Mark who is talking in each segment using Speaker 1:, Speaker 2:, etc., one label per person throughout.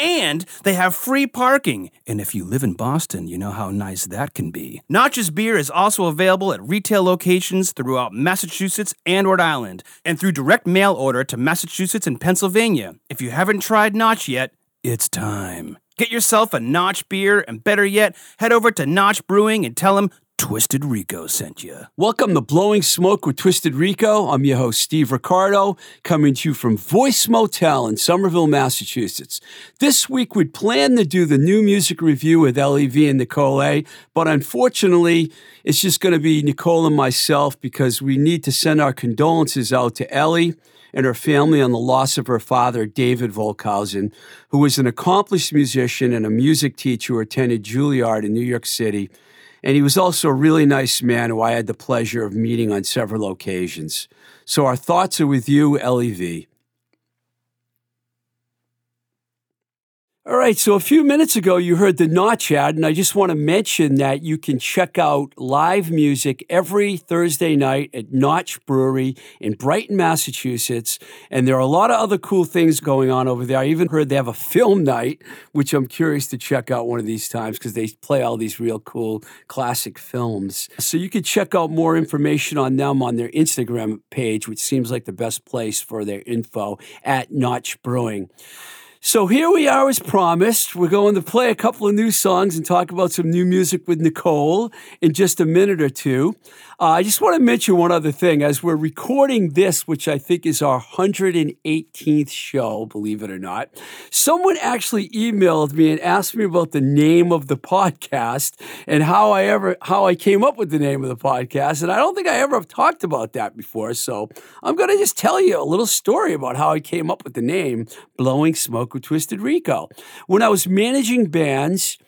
Speaker 1: and they have free parking. And if you live in Boston, you know how nice that can be. Notch's beer is also available at retail locations throughout Massachusetts and Rhode Island, and through direct mail order to Massachusetts and Pennsylvania. If you haven't tried Notch yet, it's time. Get yourself a Notch beer, and better yet, head over to Notch Brewing and tell them Twisted Rico sent you.
Speaker 2: Welcome to Blowing Smoke with Twisted Rico. I'm your host, Steve Ricardo, coming to you from Voice Motel in Somerville, Massachusetts. This week, we'd planned to do the new music review with LEV and Nicole but unfortunately, it's just going to be Nicole and myself because we need to send our condolences out to Ellie and her family on the loss of her father, David Volkhausen, who was an accomplished musician and a music teacher who attended Juilliard in New York City and he was also a really nice man who I had the pleasure of meeting on several occasions. So our thoughts are with you, LEV. All right, so a few minutes ago you heard the Notch ad, and I just want to mention that you can check out live music every Thursday night at Notch Brewery in Brighton, Massachusetts. And there are a lot of other cool things going on over there. I even heard they have a film night, which I'm curious to check out one of these times because they play all these real cool classic films. So you can check out more information on them on their Instagram page, which seems like the best place for their info at Notch Brewing. So here we are, as promised. We're going to play a couple of new songs and talk about some new music with Nicole in just a minute or two. Uh, I just want to mention one other thing. As we're recording this, which I think is our 118th show, believe it or not, someone actually emailed me and asked me about the name of the podcast and how I ever how I came up with the name of the podcast. And I don't think I ever have talked about that before. So I'm going to just tell you a little story about how I came up with the name Blowing Smoke with Twisted Rico. When I was managing bands,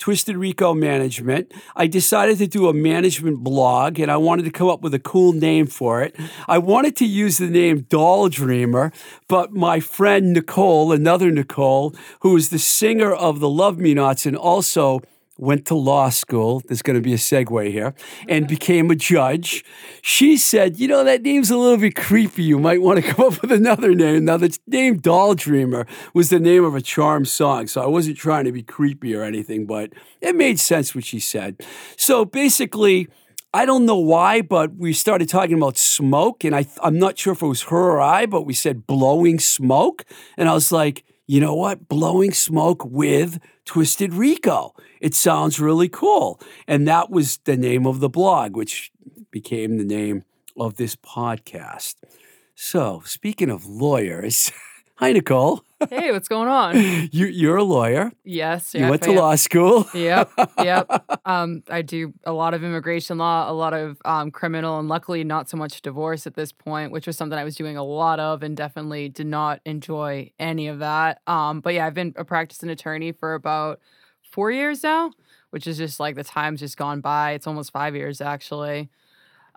Speaker 2: Twisted Rico Management, I decided to do a management blog and I wanted to come up with a cool name for it. I wanted to use the name Doll Dreamer, but my friend Nicole, another Nicole, who is the singer of the Love Me Nots and also went to law school. There's going to be a segue here, and became a judge. She said, You know, that name's a little bit creepy. You might want to come up with another name. Now, the name Doll Dreamer was the name of a charm song. So I wasn't trying to be creepy or anything, but it made sense what she said. So basically, I don't know why, but we started talking about smoke, and I, I'm not sure if it was her or I, but we said blowing smoke. And I was like, you know what? Blowing smoke with Twisted Rico. It sounds really cool. And that was the name of the blog, which became the name of this podcast. So, speaking of lawyers, hi, Nicole.
Speaker 3: Hey, what's going on?
Speaker 2: You, you're a lawyer.
Speaker 3: Yes.
Speaker 2: You
Speaker 3: yeah,
Speaker 2: went to law school.
Speaker 3: Yep. Yep. um, I do a lot of immigration law, a lot of um, criminal, and luckily not so much divorce at this point, which was something I was doing a lot of and definitely did not enjoy any of that. Um, but yeah, I've been a practicing attorney for about four years now, which is just like the time's just gone by. It's almost five years actually.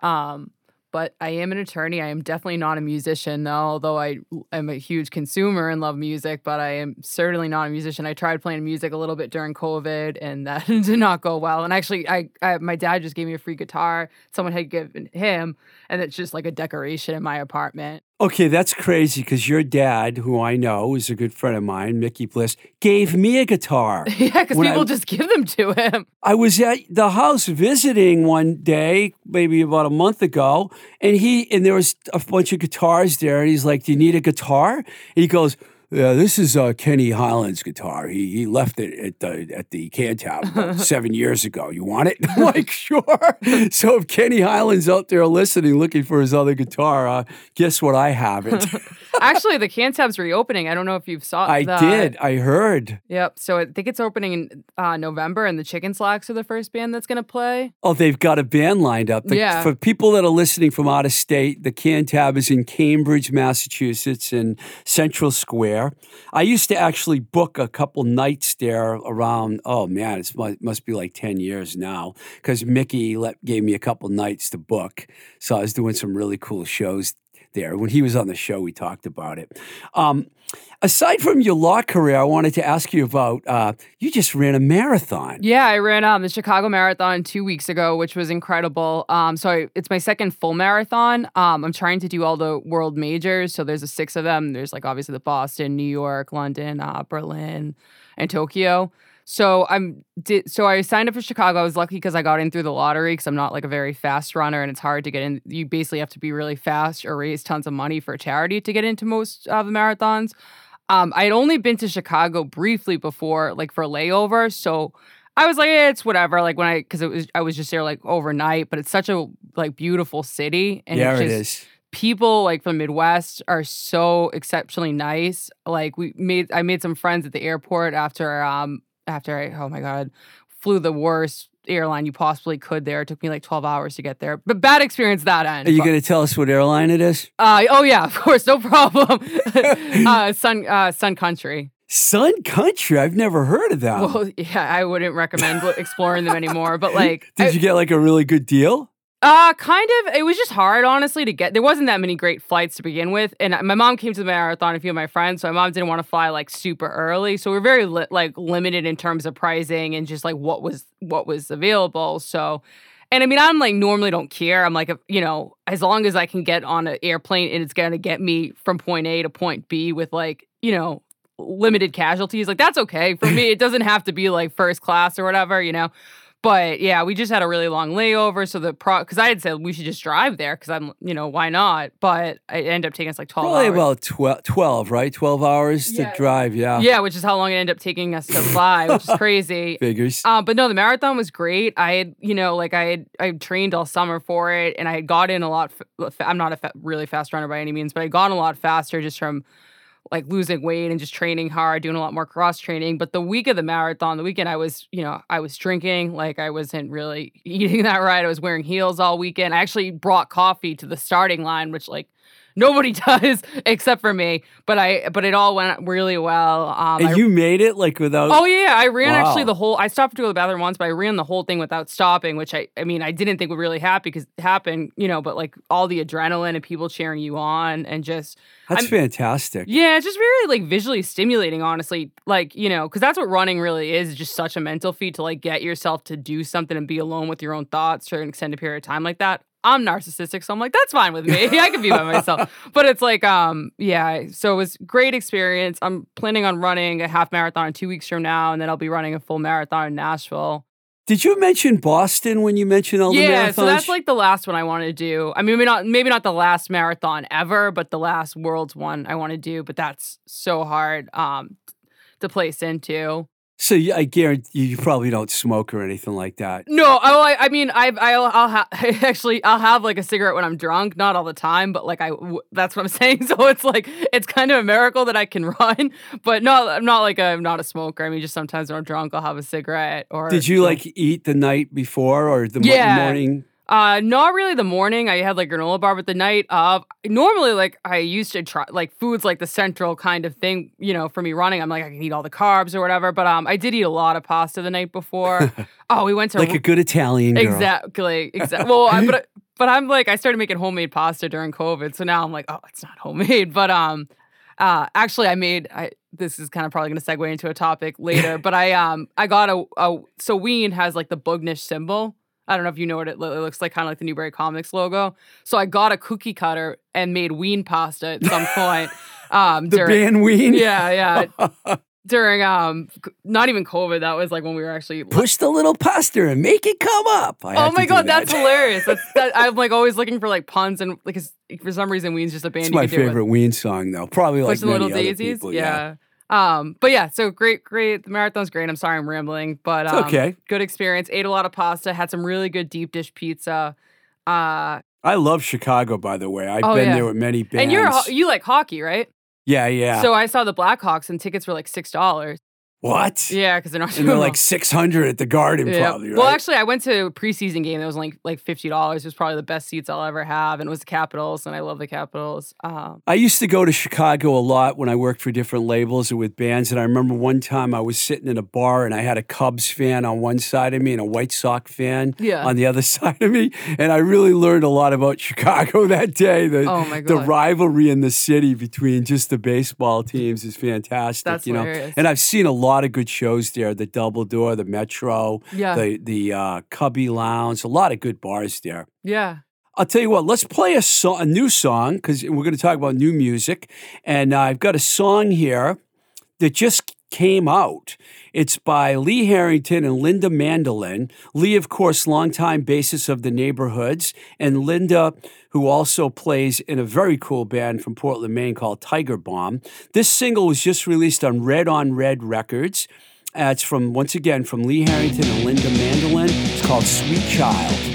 Speaker 3: Um, but I am an attorney. I am definitely not a musician, though, although I am a huge consumer and love music, but I am certainly not a musician. I tried playing music a little bit during COVID and that did not go well. And actually, I, I my dad just gave me a free guitar someone had given him, and it's just like a decoration in my apartment.
Speaker 2: Okay, that's crazy because your dad, who I know is a good friend of mine, Mickey Bliss, gave me a guitar.
Speaker 3: yeah, because people
Speaker 2: I-
Speaker 3: just give them to him.
Speaker 2: I was at the house visiting one day, maybe about a month ago, and he and there was a bunch of guitars there, and he's like, "Do you need a guitar?" And he goes. Yeah, this is uh, Kenne Highland's guitar. He he left it at the at the Cantab seven years ago. You want it? Like, sure. So if Kenne Highland's out there listening, looking for his other guitar, uh, guess what? I have it.
Speaker 3: Actually, the Cantab's reopening. I don't know if you've saw.
Speaker 2: I
Speaker 3: that.
Speaker 2: did. I heard.
Speaker 3: Yep. So I think it's opening in uh, November, and the Chicken Slacks are the first band that's going to play.
Speaker 2: Oh, they've got a band lined up. The-
Speaker 3: Yeah.
Speaker 2: For people that are listening from out of state, the Cantab is in Cambridge, Massachusetts, in Central Square. There. I used to actually book a couple nights there around. Oh man, it must, be like ten years now because Mickey let, gave me a couple nights to book. So I was doing some really cool shows there. When he was on the show, we talked about it. Um, aside from your law career, I wanted to ask you about uh, you just ran a marathon.
Speaker 3: Yeah, I ran um, the Chicago Marathon two weeks ago, which was incredible. Um, so I, it's my second full marathon. Um, I'm trying to do all the world majors. So there's a six of them. There's like obviously the Boston, New York, London, uh, Berlin, and Tokyo. So I'm did so I signed up for Chicago. I was lucky because I got in through the lottery because I'm not like a very fast runner and it's hard to get in. You basically have to be really fast or raise tons of money for charity to get into most of the marathons. Um, I had only been to Chicago briefly before, like for layover. So I was like, eh, it's whatever. Like when I, because it was, I was just there like overnight. But it's such a like beautiful city,
Speaker 2: and yeah, it is.
Speaker 3: People like from Midwest are so exceptionally nice. Like we made, I made some friends at the airport after um after I, oh my God, flew the worst airline you possibly could there. It took me like 12 hours to get there. But bad experience that end.
Speaker 2: Are you going to tell us what airline it is?
Speaker 3: Uh, oh, yeah, of course. No problem. uh, Sun, uh, Sun Country.
Speaker 2: Sun Country? I've never heard of that.
Speaker 3: Well, yeah, I wouldn't recommend exploring them anymore. But like,
Speaker 2: did I, you get like a really good deal?
Speaker 3: Uh, kind of. It was just hard, honestly, to get. There wasn't that many great flights to begin with, and my mom came to the marathon. A few of my friends, so my mom didn't want to fly like super early, so we are very li- like limited in terms of pricing and just like what was what was available. So, and I mean, I'm like normally don't care. I'm like, you know, as long as I can get on an airplane and it's gonna get me from point A to point B with like, you know, limited casualties, like that's okay for me. it doesn't have to be like first class or whatever, you know. But yeah, we just had a really long layover. So the pro, because I had said we should just drive there because I'm, you know, why not? But it ended up taking us like 12
Speaker 2: Probably
Speaker 3: hours.
Speaker 2: about 12, 12, right? 12 hours yeah. to drive. Yeah.
Speaker 3: Yeah, which is how long it ended up taking us to fly, which is crazy.
Speaker 2: Figures.
Speaker 3: Um, but no, the marathon was great. I had, you know, like I had, I trained all summer for it and I had got in a lot. F- I'm not a fa- really fast runner by any means, but I got a lot faster just from like losing weight and just training hard, doing a lot more cross training. But the week of the marathon, the weekend I was, you know, I was drinking, like I wasn't really eating that right. I was wearing heels all weekend. I actually brought coffee to the starting line, which like Nobody does except for me. But I but it all went really well.
Speaker 2: Um, and I, you made it like without.
Speaker 3: Oh yeah, I ran wow. actually the whole. I stopped to go to the bathroom once, but I ran the whole thing without stopping, which I I mean I didn't think would really happen because happen, you know. But like all the adrenaline and people cheering you on and just
Speaker 2: that's I'm, fantastic.
Speaker 3: Yeah, it's just very like visually stimulating, honestly. Like you know, because that's what running really is. Just such a mental feat to like get yourself to do something and be alone with your own thoughts for an extended period of time like that. I'm narcissistic, so I'm like, that's fine with me. I can be by myself. But it's like, um, yeah. So it was great experience. I'm planning on running a half marathon two weeks from now, and then I'll be running a full marathon in Nashville.
Speaker 2: Did you mention Boston when you mentioned all
Speaker 3: yeah,
Speaker 2: the marathons?
Speaker 3: Yeah, so that's like the last one I want to do. I mean, maybe not maybe not the last marathon ever, but the last world's one I want to do. But that's so hard um, to place into.
Speaker 2: So I guarantee you, you probably don't smoke or anything like that.
Speaker 3: No, oh, I, I mean, I, I'll, I'll ha- actually, I'll have like a cigarette when I'm drunk, not all the time, but like I, w- that's what I'm saying. So it's like, it's kind of a miracle that I can run, but no, I'm not like a, I'm not a smoker. I mean, just sometimes when I'm drunk, I'll have a cigarette. Or
Speaker 2: did you like eat the night before or the yeah. morning?
Speaker 3: Uh, not really the morning. I had like granola bar, but the night of normally like I used to try like foods like the central kind of thing, you know, for me running. I'm like I can eat all the carbs or whatever, but um I did eat a lot of pasta the night before. oh, we went to
Speaker 2: like a good Italian girl.
Speaker 3: Exactly. Exactly. well, I, but but I'm like I started making homemade pasta during COVID, so now I'm like, oh, it's not homemade, but um uh actually I made I this is kind of probably going to segue into a topic later, but I um I got a, a so Ween has like the Boognish symbol I don't know if you know what it, lo- it looks like, kind of like the Newbury Comics logo. So I got a cookie cutter and made Ween pasta at some point.
Speaker 2: Um, the during, band Ween.
Speaker 3: Yeah, yeah. during um, not even COVID. That was like when we were actually
Speaker 2: push the little pasta and make it come up.
Speaker 3: I oh my god, that. that's hilarious. That's that, I'm like always looking for like puns and like for some reason Ween's just a band.
Speaker 2: It's my favorite Ween song though. Probably like push the little daisies. People,
Speaker 3: yeah. yeah. Um, but yeah, so great, great. The marathon's great. I'm sorry I'm rambling, but um,
Speaker 2: okay.
Speaker 3: Good experience. Ate a lot of pasta. Had some really good deep dish pizza. Uh,
Speaker 2: I love Chicago, by the way. I've oh, been yeah. there with many bands.
Speaker 3: And you're you like hockey, right?
Speaker 2: Yeah, yeah.
Speaker 3: So I saw the Blackhawks and tickets were like six dollars.
Speaker 4: What?
Speaker 3: Yeah, because they're not.
Speaker 4: And they're like 600 at the Garden,
Speaker 3: Yeah.
Speaker 4: probably, right?
Speaker 3: Well, actually, I went to a preseason game. That was like like fifty dollars. It was probably the best seats I'll ever have, and it was the Capitals, and I love the Capitals. Um,
Speaker 4: I used to go to Chicago a lot when I worked for different labels or with bands. And I remember one time I was sitting in a bar and I had a Cubs fan on one side of me and a White Sox fan
Speaker 3: Yeah.
Speaker 4: on the other side of me. And I really learned a lot about Chicago that day. The,
Speaker 3: Oh, my God.
Speaker 4: the rivalry in the city between just the baseball teams is fantastic.
Speaker 3: That's
Speaker 4: you know, and I've seen a lot of good shows there. The Double Door, the Metro,
Speaker 3: Yeah.
Speaker 4: the the uh, Cubby Lounge, a lot of good bars there.
Speaker 3: yeah.
Speaker 4: I'll tell you what, let's play a, song, a new song because we're going to talk about new music. And uh, I've got a song here that just came out. It's by Lee Harrington and Linda Mandolin. Lee, of course, longtime bassist of the Neighborhoods, and Linda, who also plays in a very cool band from Portland, Maine called Tiger Bomb. This single was just released on Red on Red Records. Uh, it's from, once again, from Lee Harrington and Linda Mandolin. It's called Sweet Child.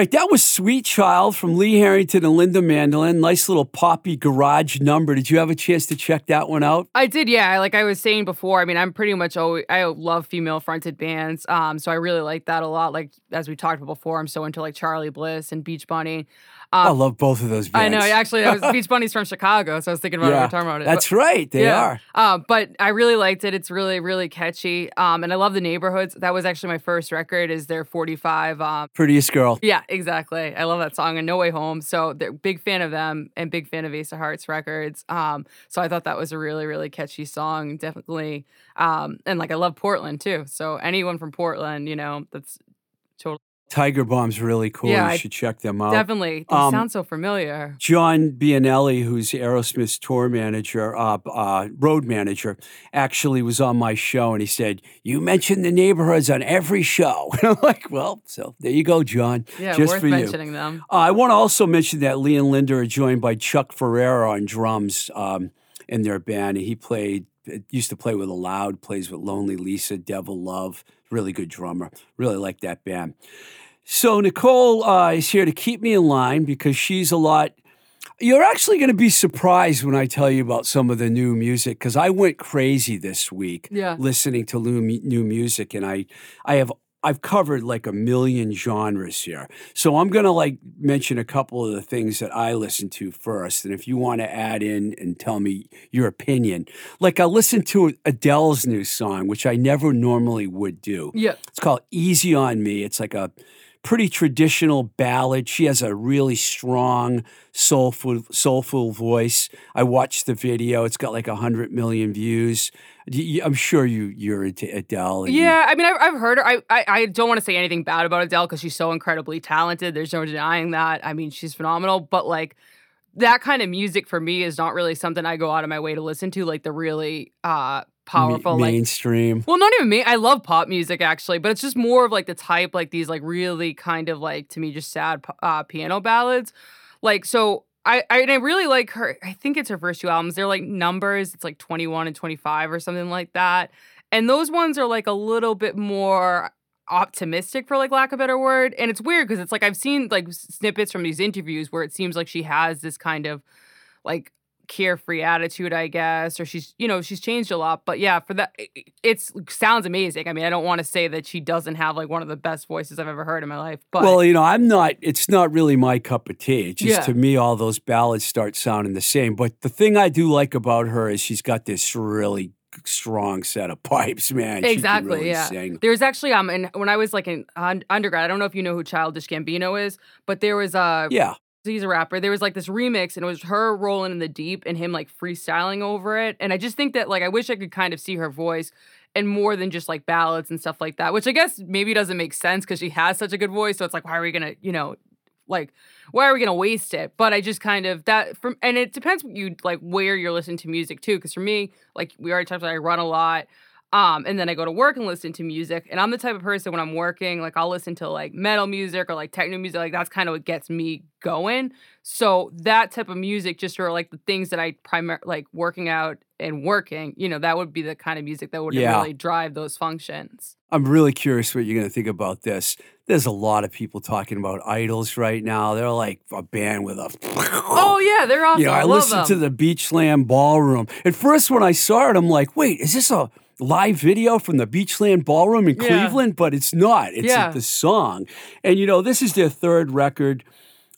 Speaker 2: Right,
Speaker 4: that was Sweet Child from Lee Harrington and Linda Mandolin. Nice little poppy garage number. Did you have a chance to check that one out?
Speaker 3: I did, yeah. Like I was saying before, I mean, I'm pretty much always I love female fronted bands, um, so I really like that a lot. Like as we talked about before, I'm so into like Charly Bliss and Beach Bunny.
Speaker 4: I love both of those bands.
Speaker 3: I know, actually, was Beach Bunny's from Chicago, so I was thinking about it. when talking about it.
Speaker 4: That's
Speaker 3: But-
Speaker 4: right. They
Speaker 3: yeah.
Speaker 4: are.
Speaker 3: Uh, but I really liked it. It's really, really catchy. Um, and I love the neighborhoods. That was actually my first record. Is their 45. Um,
Speaker 4: Prettiest girl.
Speaker 3: yeah, exactly. I love that song and No Way Home. So they're big fan of them and big fan of Ace of Hearts records. Um, so I thought that was a really, really catchy song. Definitely. Um, and like I love Portland too. So anyone from Portland, you know, that's totally
Speaker 2: Tiger Bomb's really cool.
Speaker 3: Yeah,
Speaker 2: you
Speaker 3: I-
Speaker 2: should check them out.
Speaker 3: Definitely. They
Speaker 2: Um,
Speaker 3: sound so familiar.
Speaker 2: John Bianelli, who's Aerosmith's tour manager, uh, uh, road manager, actually was on my show and he said, You mentioned the neighborhoods on every show. And I'm like, Well, so there you go, John.
Speaker 3: Yeah,
Speaker 2: just
Speaker 3: worth
Speaker 2: for you.
Speaker 3: mentioning them.
Speaker 2: Uh, I want to also mention that Lee and Linda are joined by Chuck Ferrera on drums um, in their band. He played, used to play with a Loud, plays with Lonely Lisa, Devil Love. Really good drummer. Really like that band. So Nicole uh, is here to keep me in line because she's a lot. You're actually going to be surprised when I tell you about some of the new music because I went crazy this week
Speaker 3: Yeah.
Speaker 2: listening to new, new music, and I I have I've covered like a million genres here. So I'm going to like mention a couple of the things that I listen to first, and if you want to add in and tell me your opinion, like I listened to Adele's new song, which I never normally would do.
Speaker 3: Yeah.
Speaker 2: It's called Easy on Me. It's like a pretty traditional ballad. She has a really strong, soulful, soulful voice. I watched the video. It's got like hundred million views. I'm sure you you're into Adele.
Speaker 3: Yeah, I mean, I've, I've heard her. I, I, I don't want to say anything bad about Adele because she's so incredibly talented. There's no denying that. I mean, she's phenomenal, but like that kind of music for me is not really something I go out of my way to listen to, like the really uh
Speaker 2: ma-
Speaker 3: powerful, like
Speaker 2: mainstream.
Speaker 3: well, not even me. I love pop music actually, but it's just more of like the type, like these like really kind of like to me just sad uh, piano ballads. Like so, I I, and I really like her. I think it's her first two albums. They're like numbers. It's like twenty one and twenty five or something like that. And those ones are like a little bit more optimistic for like lack of a better word and it's weird because it's like i've seen like snippets from these interviews where it seems like she has this kind of like carefree attitude i guess or she's you know she's changed a lot but yeah for that it, it's sounds amazing i mean i don't want to say that she doesn't have like one of the best voices i've ever heard in my life but
Speaker 2: well, you know, I'm not. It's not really my cup of tea. It's just
Speaker 3: Yeah.
Speaker 2: to me, all those ballads start sounding the same. But the thing I do like about her is she's got this really strong set of pipes, man.
Speaker 3: Exactly,
Speaker 2: really
Speaker 3: yeah.
Speaker 2: sing.
Speaker 3: There's actually um, and when I was like in un- undergrad, I don't know if you know who Childish Gambino is, but there was uh,
Speaker 2: Yeah.
Speaker 3: He's a rapper. There was like this remix, and it was her rolling in the deep and him like freestyling over it. And I just think that like I wish I could kind of see her voice and more than just like ballads and stuff like that, which I guess maybe doesn't make sense because she has such a good voice. So it's like, why are we gonna, you know, like why are we gonna waste it? But I just kind of that from and it depends what you like where you're listening to music too. Because for me, like we already talked about, I run a lot. Um, and then I go to work and listen to music. And I'm the type of person when I'm working, like I'll listen to like metal music or like techno music. Like that's kind of what gets me going. So that type of music, just for like the things that I primar like working out and working, you know, that would be the kind of music that would
Speaker 2: Yeah.
Speaker 3: really drive those functions.
Speaker 2: I'm really curious what you're going to think about this. There's a lot of people talking about IDLES right now. They're like a band with a.
Speaker 3: Oh yeah, they're awesome.
Speaker 2: You know, I, listened
Speaker 3: them.
Speaker 2: to the Beachland Ballroom. At first, when I saw it, I'm like, wait, is this a live video from the Beachland Ballroom in
Speaker 3: Yeah.
Speaker 2: Cleveland? But it's not. It's
Speaker 3: Yeah.
Speaker 2: the song. And, you know, this is their third record.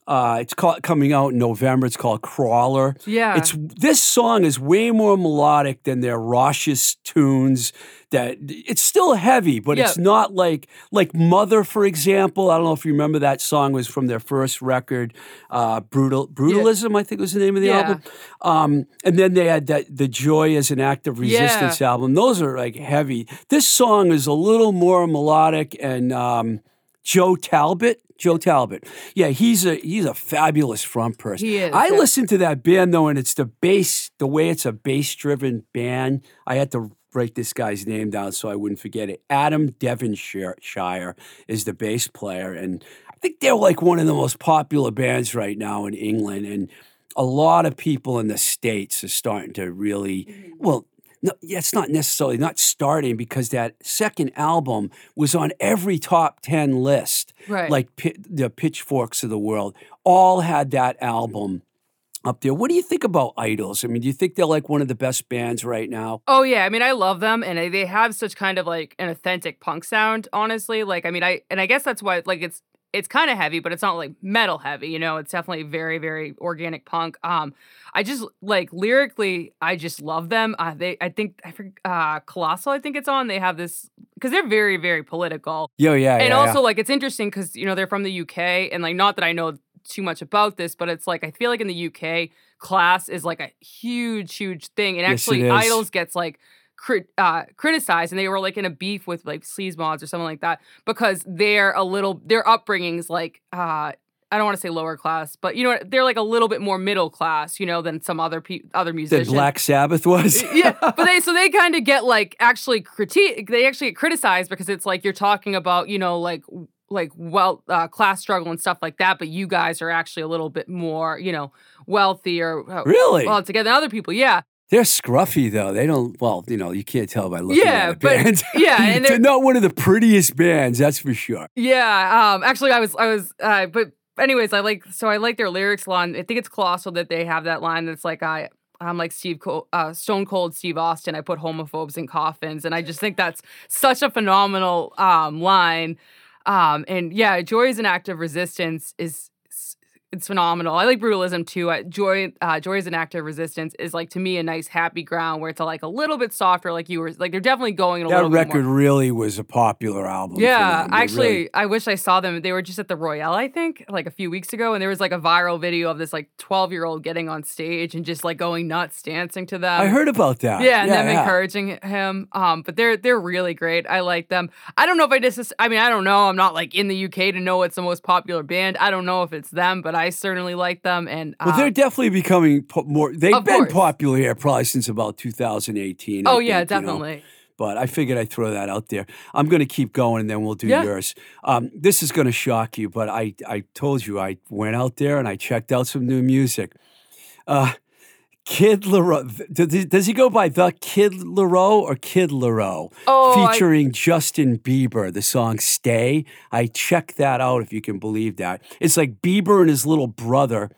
Speaker 2: Uh, it's called coming out in November. It's called Crawler.
Speaker 3: Yeah.
Speaker 2: It's this song is way more melodic than their raucous tunes. That it's still heavy, but it's not like like Mother, for example. I don't know if you remember that song was from their first record, uh, Brutal Brutalism. I think was the name of the
Speaker 3: Yeah.
Speaker 2: album. Um, and then they had that the Joy as an Act of Resistance album. Those are like heavy. This song is a little more melodic and. Um, Joe Talbot. Joe Talbot. Yeah, he's a he's a fabulous front person.
Speaker 3: He is,
Speaker 2: I
Speaker 3: yeah.
Speaker 2: listen to that band though, and it's the bass, the way it's a bass driven band. I had to write this guy's name down so I wouldn't forget it. Adam Devonshire Shire is the bass player, and I think they're like one of the most popular bands right now in England. And a lot of people in the states are starting to really
Speaker 3: Mm-hmm.
Speaker 2: well. No, it's not necessarily not starting because that second album was on every top 10 list
Speaker 3: Right.
Speaker 2: like pi- the pitchforks of the world all had that album up there what do you think about IDLES i mean do you think they're like one of the best bands right now
Speaker 3: Oh yeah, I mean I love them and they have such kind of like an authentic punk sound, honestly. Like I mean I and I guess that's why like it's it's kind of heavy, but it's not like metal heavy, you know. It's definitely very very organic punk. Um I just like lyrically I just love them. Uh, they I think I forget uh Colossal I think it's on. They have this cuz they're very very political.
Speaker 2: yeah yeah
Speaker 3: and
Speaker 2: yeah,
Speaker 3: also
Speaker 2: yeah.
Speaker 3: like it's interesting because you know they're from the UK and like not that I know too much about this, but it's like I feel like in the UK class is like a huge huge thing, and
Speaker 2: Yes,
Speaker 3: actually. IDLES gets like crit, uh, criticized and they were like in a beef with like Sleaford Mods or something like that because they're a little their upbringing's like uh I don't want to say lower class, but you know? They're like a little bit more middle class, you know, than some other pe- other
Speaker 2: That
Speaker 3: musicians.
Speaker 2: Black Sabbath was.
Speaker 3: yeah, but they so they kind of get like actually critique. They actually get criticized because it's like you're talking about you know like like well uh, class struggle and stuff like that, but you guys are actually a little bit more you know wealthy or uh,
Speaker 2: Really?
Speaker 3: well together than other people. Yeah,
Speaker 2: They're scruffy though. They don't. Well, you know, you can't tell by looking
Speaker 3: Yeah,
Speaker 2: at a
Speaker 3: but-
Speaker 2: band.
Speaker 3: yeah, and
Speaker 2: they're
Speaker 3: they're-
Speaker 2: not one of the prettiest bands. That's for sure.
Speaker 3: Yeah, um actually I was I was uh but anyways, I like so I like their lyrics line. I think it's colossal that they have that line that's like I I'm like Steve Col- uh, Stone Cold Steve Austin. I put homophobes in coffins and I just think that's such a phenomenal um line. Um and yeah, Joy is an act of resistance is it's phenomenal. I like brutalism too. Uh, Joy, uh, Joy is an act of resistance is like to me a nice happy ground where it's like a little bit softer, like you were like they're definitely going a
Speaker 2: That
Speaker 3: little bit
Speaker 2: record really was a popular album.
Speaker 3: Yeah, actually,
Speaker 2: really-
Speaker 3: I wish I saw them. They were just at the Royale, I think, like a few weeks ago, and there was like a viral video of this like 12 year old getting on stage and just like going nuts, dancing to them.
Speaker 2: I heard about that.
Speaker 3: Yeah, and them
Speaker 2: yeah.
Speaker 3: encouraging him. Um, but they're they're really great. I like them. I don't know if I just. I mean, I don't know. I'm not like in the UK to know what's the most popular band. I don't know if it's them, but I certainly like them. And
Speaker 2: Well,
Speaker 3: uh,
Speaker 2: they're definitely becoming po- more. They've been
Speaker 3: course.
Speaker 2: popular here probably since about 2018. I
Speaker 3: oh yeah,
Speaker 2: think, you know.
Speaker 3: definitely.
Speaker 2: but I figured I'd throw that out there. I'm going to keep going and then we'll do
Speaker 3: Yeah.
Speaker 2: yours. Um, this is going to shock you, but I, I told you I went out there and I checked out some new music. Uh, Kid Laroi. Does he, go by the Kid Laroi or Kid Laroi?
Speaker 3: Oh, I-
Speaker 2: Featuring Justin Bieber, the song Stay. I checked that out if you can believe that. It's like Bieber and his little brother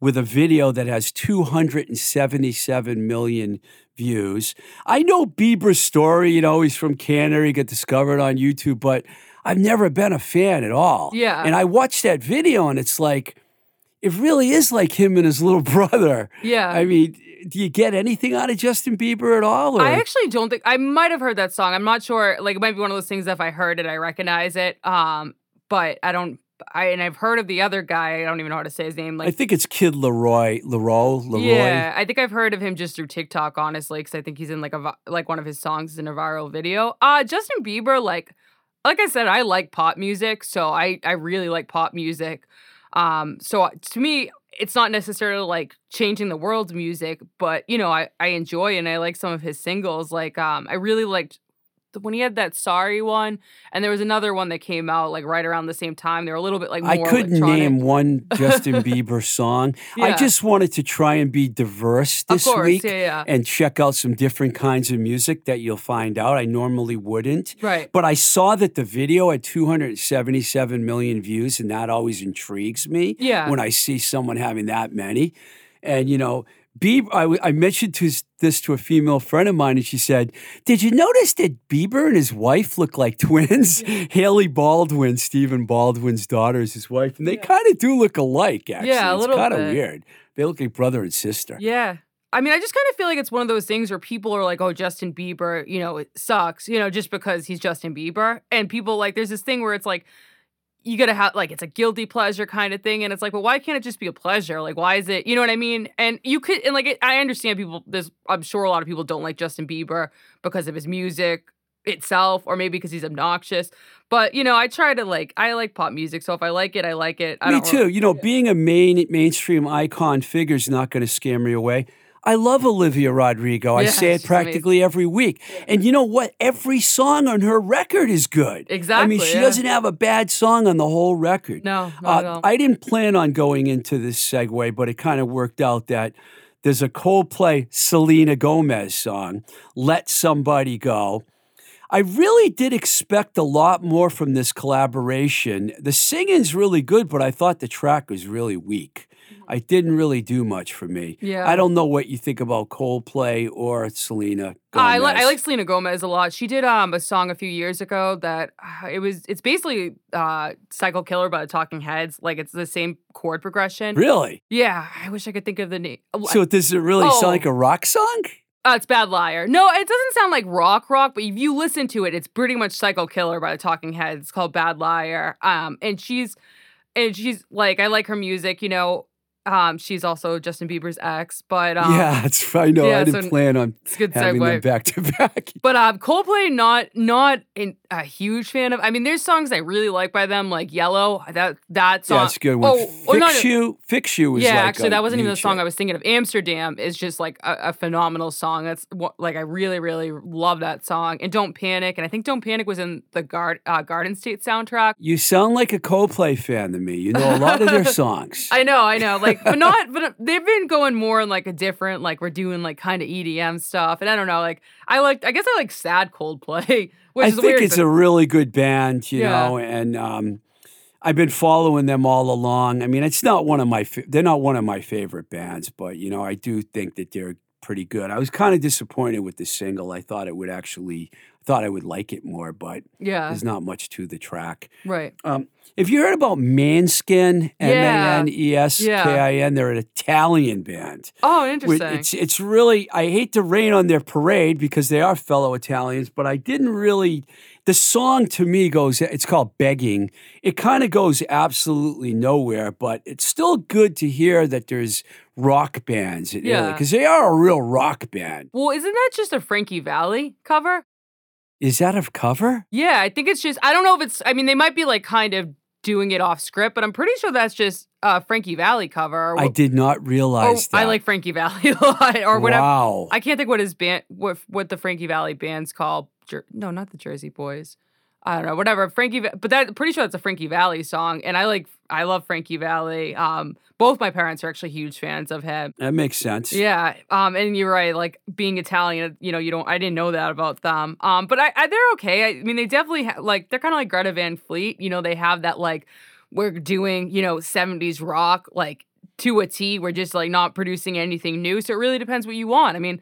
Speaker 2: with a video that has 277 million views. I know Bieber's story, you know, he's from Canada, he got discovered on YouTube, but I've never been a fan at all.
Speaker 3: Yeah.
Speaker 2: And I watched that video and it's like, it really is like him and his little brother.
Speaker 3: Yeah.
Speaker 2: I mean, do you get anything out of Justin Bieber at all? Or?
Speaker 3: I actually don't think I might have heard that song. I'm not sure. Like it might be one of those things that if I heard it, I recognize it. Um, but I don't. I and I've heard of the other guy. I don't even know how to say his name. Like I
Speaker 2: think it's Kid Leroy, Leroy, Leroy.
Speaker 3: yeah, I think I've heard of him just through TikTok, honestly, because I think he's in like a like one of his songs is in a viral video. Uh Justin Bieber, like like I said, I like pop music, so I I really like pop music. Um, so uh, to me, it's not necessarily like changing the world's music, but you know, I I enjoy and I like some of his singles. Like um, I really liked when he had that sorry one, and there was another one that came out like right around the same time. They were a little bit like more
Speaker 2: I couldn't
Speaker 3: electronic.
Speaker 2: name one Justin Bieber song. I just wanted to try and be diverse this
Speaker 3: course,
Speaker 2: week
Speaker 3: yeah, yeah.
Speaker 2: and check out some different kinds of music that you'll find out. I normally wouldn't.
Speaker 3: Right.
Speaker 2: But I saw that the video had 277 million views, and that always intrigues me
Speaker 3: Yeah.
Speaker 2: when I see someone having that many. And, you know, Bieber, I, I mentioned to, this to a female friend of mine, and she said, Did you notice that Bieber and his wife look like twins? Hailey Baldwin, Stephen Baldwin's daughter, is his wife, and they kind of do look alike, actually.
Speaker 3: Yeah, a
Speaker 2: it's
Speaker 3: little
Speaker 2: kind of weird. They look like brother and sister.
Speaker 3: Yeah. I mean, I just kind of feel like it's one of those things where people are like, oh, Justin Bieber, you know, it sucks, you know, just because he's Justin Bieber. And people like, there's this thing where it's like, you gotta have, like, it's a guilty pleasure kind of thing. And it's like, well, why can't it just be a pleasure? Like, why is it, you know what I mean? And you could, and like, it, I understand people, there's, I'm sure a lot of people don't like Justin Bieber because of his music itself, or maybe because he's obnoxious. But, you know, I try to like, I like pop music. So if I like it, I like it. I
Speaker 2: Me too. You know, being a main mainstream icon figure is not going to scare me away. I love Olivia Rodrigo. I
Speaker 3: Yeah,
Speaker 2: say it practically every week. And you know what? Every song on her record is good. Exactly. I mean, she
Speaker 3: yeah.
Speaker 2: doesn't have a bad song on the whole record.
Speaker 3: No, not at
Speaker 2: Uh,
Speaker 3: all.
Speaker 2: I didn't plan on going into this segue, but it kind of worked out that there's a Coldplay Selena Gomez song, Let Somebody Go. I really did expect a lot more from this collaboration. The singing's really good, but I thought the track was really weak. I didn't really do much for me.
Speaker 3: Yeah.
Speaker 2: I don't know what you think about Coldplay or Selena Gomez.
Speaker 3: I like I like Selena Gomez a lot. She did um a song a few years ago that uh, it was it's basically uh Psycho Killer by the Talking Heads. Like it's the same chord progression.
Speaker 2: Really?
Speaker 3: Yeah, I wish I could think of the name. Uh,
Speaker 2: So does it really
Speaker 3: Oh.
Speaker 2: sound like a rock song?
Speaker 3: uh, it's Bad Liar. No, it doesn't sound like rock rock, but if you listen to it, it's pretty much Psycho Killer by the Talking Heads. It's called Bad Liar. Um, and she's and she's like I like her music. You know, Um, she's also Justin Bieber's ex, but um,
Speaker 2: yeah, that's I know.
Speaker 3: yeah,
Speaker 2: I didn't
Speaker 3: so
Speaker 2: plan on
Speaker 3: it's good
Speaker 2: having them back to back.
Speaker 3: But um, Coldplay, not not in, a huge fan of. I mean, there's songs I really like by them, like Yellow. That that song.
Speaker 2: Yeah, it's a good one.
Speaker 3: Oh, oh, no.
Speaker 2: Fix you, fix you was
Speaker 3: yeah, actually, that wasn't even the song
Speaker 2: hit.
Speaker 3: I was thinking of. Amsterdam is just like a, a phenomenal song. That's what, like I really, really love that song. And Don't Panic, and I think Don't Panic was in the Guard, uh, Garden State soundtrack.
Speaker 2: You sound like a Coldplay fan to me. You know a lot of their songs.
Speaker 3: I know, I know, like, but not, but they've been going more in like a different, like we're doing like kind of EDM stuff, and I don't know, like I like, I guess I like sad Coldplay, which
Speaker 2: I
Speaker 3: is
Speaker 2: think
Speaker 3: weird.
Speaker 2: it's
Speaker 3: 'cause-
Speaker 2: a really good band, you
Speaker 3: Yeah.
Speaker 2: know, and um, I've been following them all along. I mean, it's not one of my fa- they're not one of my favorite bands, but you know, I do think that they're pretty good. I was kind of disappointed with the single. I thought it would actually thought I would like it more, but
Speaker 3: yeah,
Speaker 2: there's not much to the track.
Speaker 3: right.
Speaker 2: Um, have you heard about Måneskin? M A
Speaker 3: Yeah.
Speaker 2: N E S K I N. They're an Italian band.
Speaker 3: Oh, interesting.
Speaker 2: It's it's really I hate to rain on their parade because they are fellow Italians, but I didn't really. The song to me goes. It's called "Begging." It kind of goes absolutely nowhere, but it's still good to hear that there's rock bands in Italy because they are a real rock band.
Speaker 3: well, isn't that just a Frankie Valli cover?
Speaker 2: Is that a cover?
Speaker 3: Yeah, I think it's just I don't know if it's I mean they might be like kind of doing it off script, but I'm pretty sure that's just a Frankie Valli cover.
Speaker 2: I did not
Speaker 3: or
Speaker 2: realize that.
Speaker 3: I like Frankie Valli a lot or whatever.
Speaker 2: Wow.
Speaker 3: I can't think what his band what what the Frankie Valli band's called. Jer- no, not the Jersey Boys. I don't know, whatever. Frankie, but that pretty sure that's a Frankie Valli song, and I like I love Frankie Valli. Um, both my parents are actually huge fans of him.
Speaker 2: that makes sense.
Speaker 3: Yeah, um, and you're right. Like being Italian, you know, you don't. I didn't know that about them. Um, but I, I they're okay. I, mean, they definitely ha- like they're kind of like Greta Van Fleet. You know, they have that like we're doing you know '70s rock like to a T. We're just like not producing anything new. So it really depends what you want. I mean.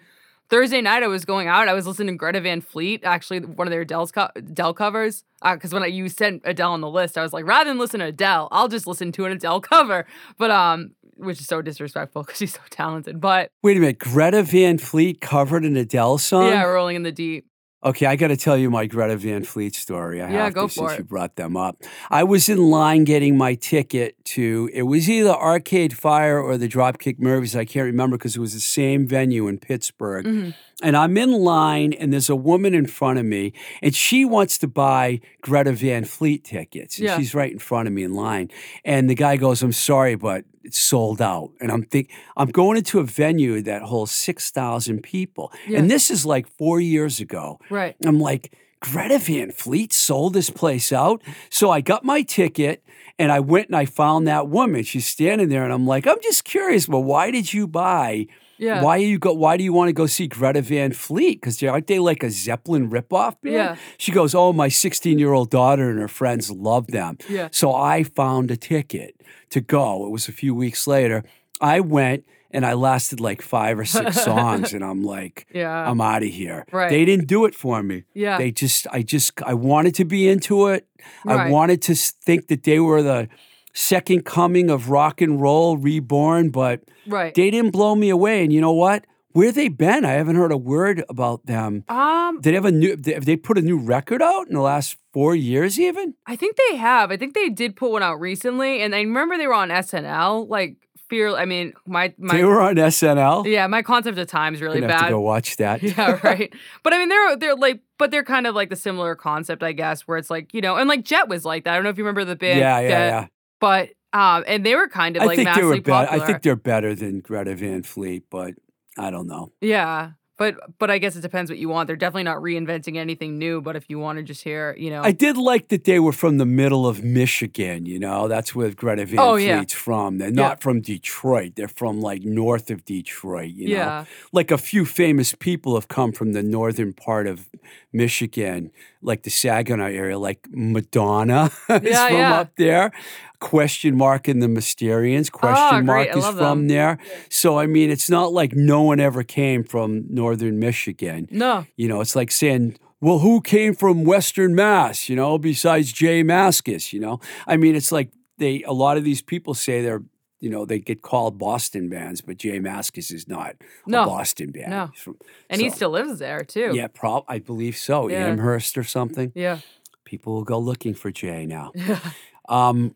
Speaker 3: Thursday night, I was going out. I was listening to Greta Van Fleet, actually one of their Adele's co- Adele covers. Because when I, you sent Adele on the list, I was like, rather than listen to Adele, I'll just listen to an Adele cover. But um, which is so disrespectful because she's so talented. But
Speaker 2: Wait a minute. Greta Van Fleet covered an Adele song?
Speaker 3: yeah, rolling in the deep.
Speaker 2: Okay, I got to tell you my Greta Van Fleet story. I
Speaker 3: Yeah,
Speaker 2: have
Speaker 3: go
Speaker 2: to
Speaker 3: for
Speaker 2: since
Speaker 3: it.
Speaker 2: you brought them up. I was in line getting my ticket to it was either Arcade Fire or the Dropkick Murphys. I can't remember because it was the same venue in Pittsburgh.
Speaker 3: Mhm.
Speaker 2: And I'm in line, and there's a woman in front of me, and she wants to buy Greta Van Fleet tickets. And
Speaker 3: Yeah.
Speaker 2: she's right in front of me in line. And the guy goes, "I'm sorry, but it's sold out." And I'm think I'm going into a venue that holds six thousand people,
Speaker 3: Yeah.
Speaker 2: and this is like four years ago.
Speaker 3: Right.
Speaker 2: I'm like, Greta Van Fleet sold this place out. So I got my ticket and I went and I found that woman. She's standing there and I'm like, I'm just curious, well, why did you buy?
Speaker 3: Yeah.
Speaker 2: Why you go? Why do you want to go see Greta Van Fleet? Because aren't they like a Zeppelin ripoff band?
Speaker 3: Yeah.
Speaker 2: She goes, Oh, my 16 year old daughter and her friends love them.
Speaker 3: Yeah.
Speaker 2: So I found a ticket to go. It was a few weeks later. I went and I lasted like five or six songs, and I'm like,
Speaker 3: Yeah.
Speaker 2: I'm out of here.
Speaker 3: Right.
Speaker 2: They didn't do it for me.
Speaker 3: yeah.
Speaker 2: They just, I just, I wanted to be into it. I wanted to think that they were the second coming of rock and roll reborn, but
Speaker 3: right.
Speaker 2: they didn't blow me away. And you know what? Where they been? I haven't heard a word about them.
Speaker 3: um,
Speaker 2: Did they have a new? Have they put a new record out in the last four years? Even
Speaker 3: I think they have. I think they did put one out recently, and I remember they were on SNL. Like fear. I mean, my my
Speaker 2: they were on SNL.
Speaker 3: yeah, my concept of time is really
Speaker 2: Gonna have to go watch that.
Speaker 3: Yeah, right. But I mean, they're they're like, but they're kind of like the similar concept, I guess, where it's like you know, and like Jet was like that. I don't know if you remember the band.
Speaker 2: yeah, yeah,
Speaker 3: Jet,
Speaker 2: yeah.
Speaker 3: But um, and they were kind of like I
Speaker 2: think they were
Speaker 3: popular.
Speaker 2: I think they're better than Greta Van Fleet, but I don't know.
Speaker 3: yeah. But but I guess it depends what you want. They're definitely not reinventing anything new. But if you want to just hear, you know,
Speaker 2: I did like that they were from the middle of Michigan. You know, that's where Greta Van
Speaker 3: Oh, yeah.
Speaker 2: Fleet's from. They're
Speaker 3: Yeah.
Speaker 2: not from Detroit. They're from like north of Detroit. You know,
Speaker 3: yeah,
Speaker 2: like a few famous people have come from the northern part of Michigan, like the Saginaw area, like Madonna is
Speaker 3: Yeah,
Speaker 2: from
Speaker 3: yeah.
Speaker 2: up there. Question mark in the Mysterians. Question
Speaker 3: Ah, great.
Speaker 2: mark is from
Speaker 3: them.
Speaker 2: there. So I mean, it's not like no one ever came from northern Michigan.
Speaker 3: no,
Speaker 2: You know, it's like saying, well, who came from Western Mass, you know, besides Jay Mascis, you know? I mean, it's like they, a lot of these people say they're, you know, they get called Boston bands, but Jay Mascis is not
Speaker 3: No.
Speaker 2: a Boston band.
Speaker 3: No.
Speaker 2: From-
Speaker 3: and he still lives there too.
Speaker 2: Yeah, prob- I believe so.
Speaker 3: Yeah.
Speaker 2: Amherst or something.
Speaker 3: yeah,
Speaker 2: People will go looking for Jay now. Um,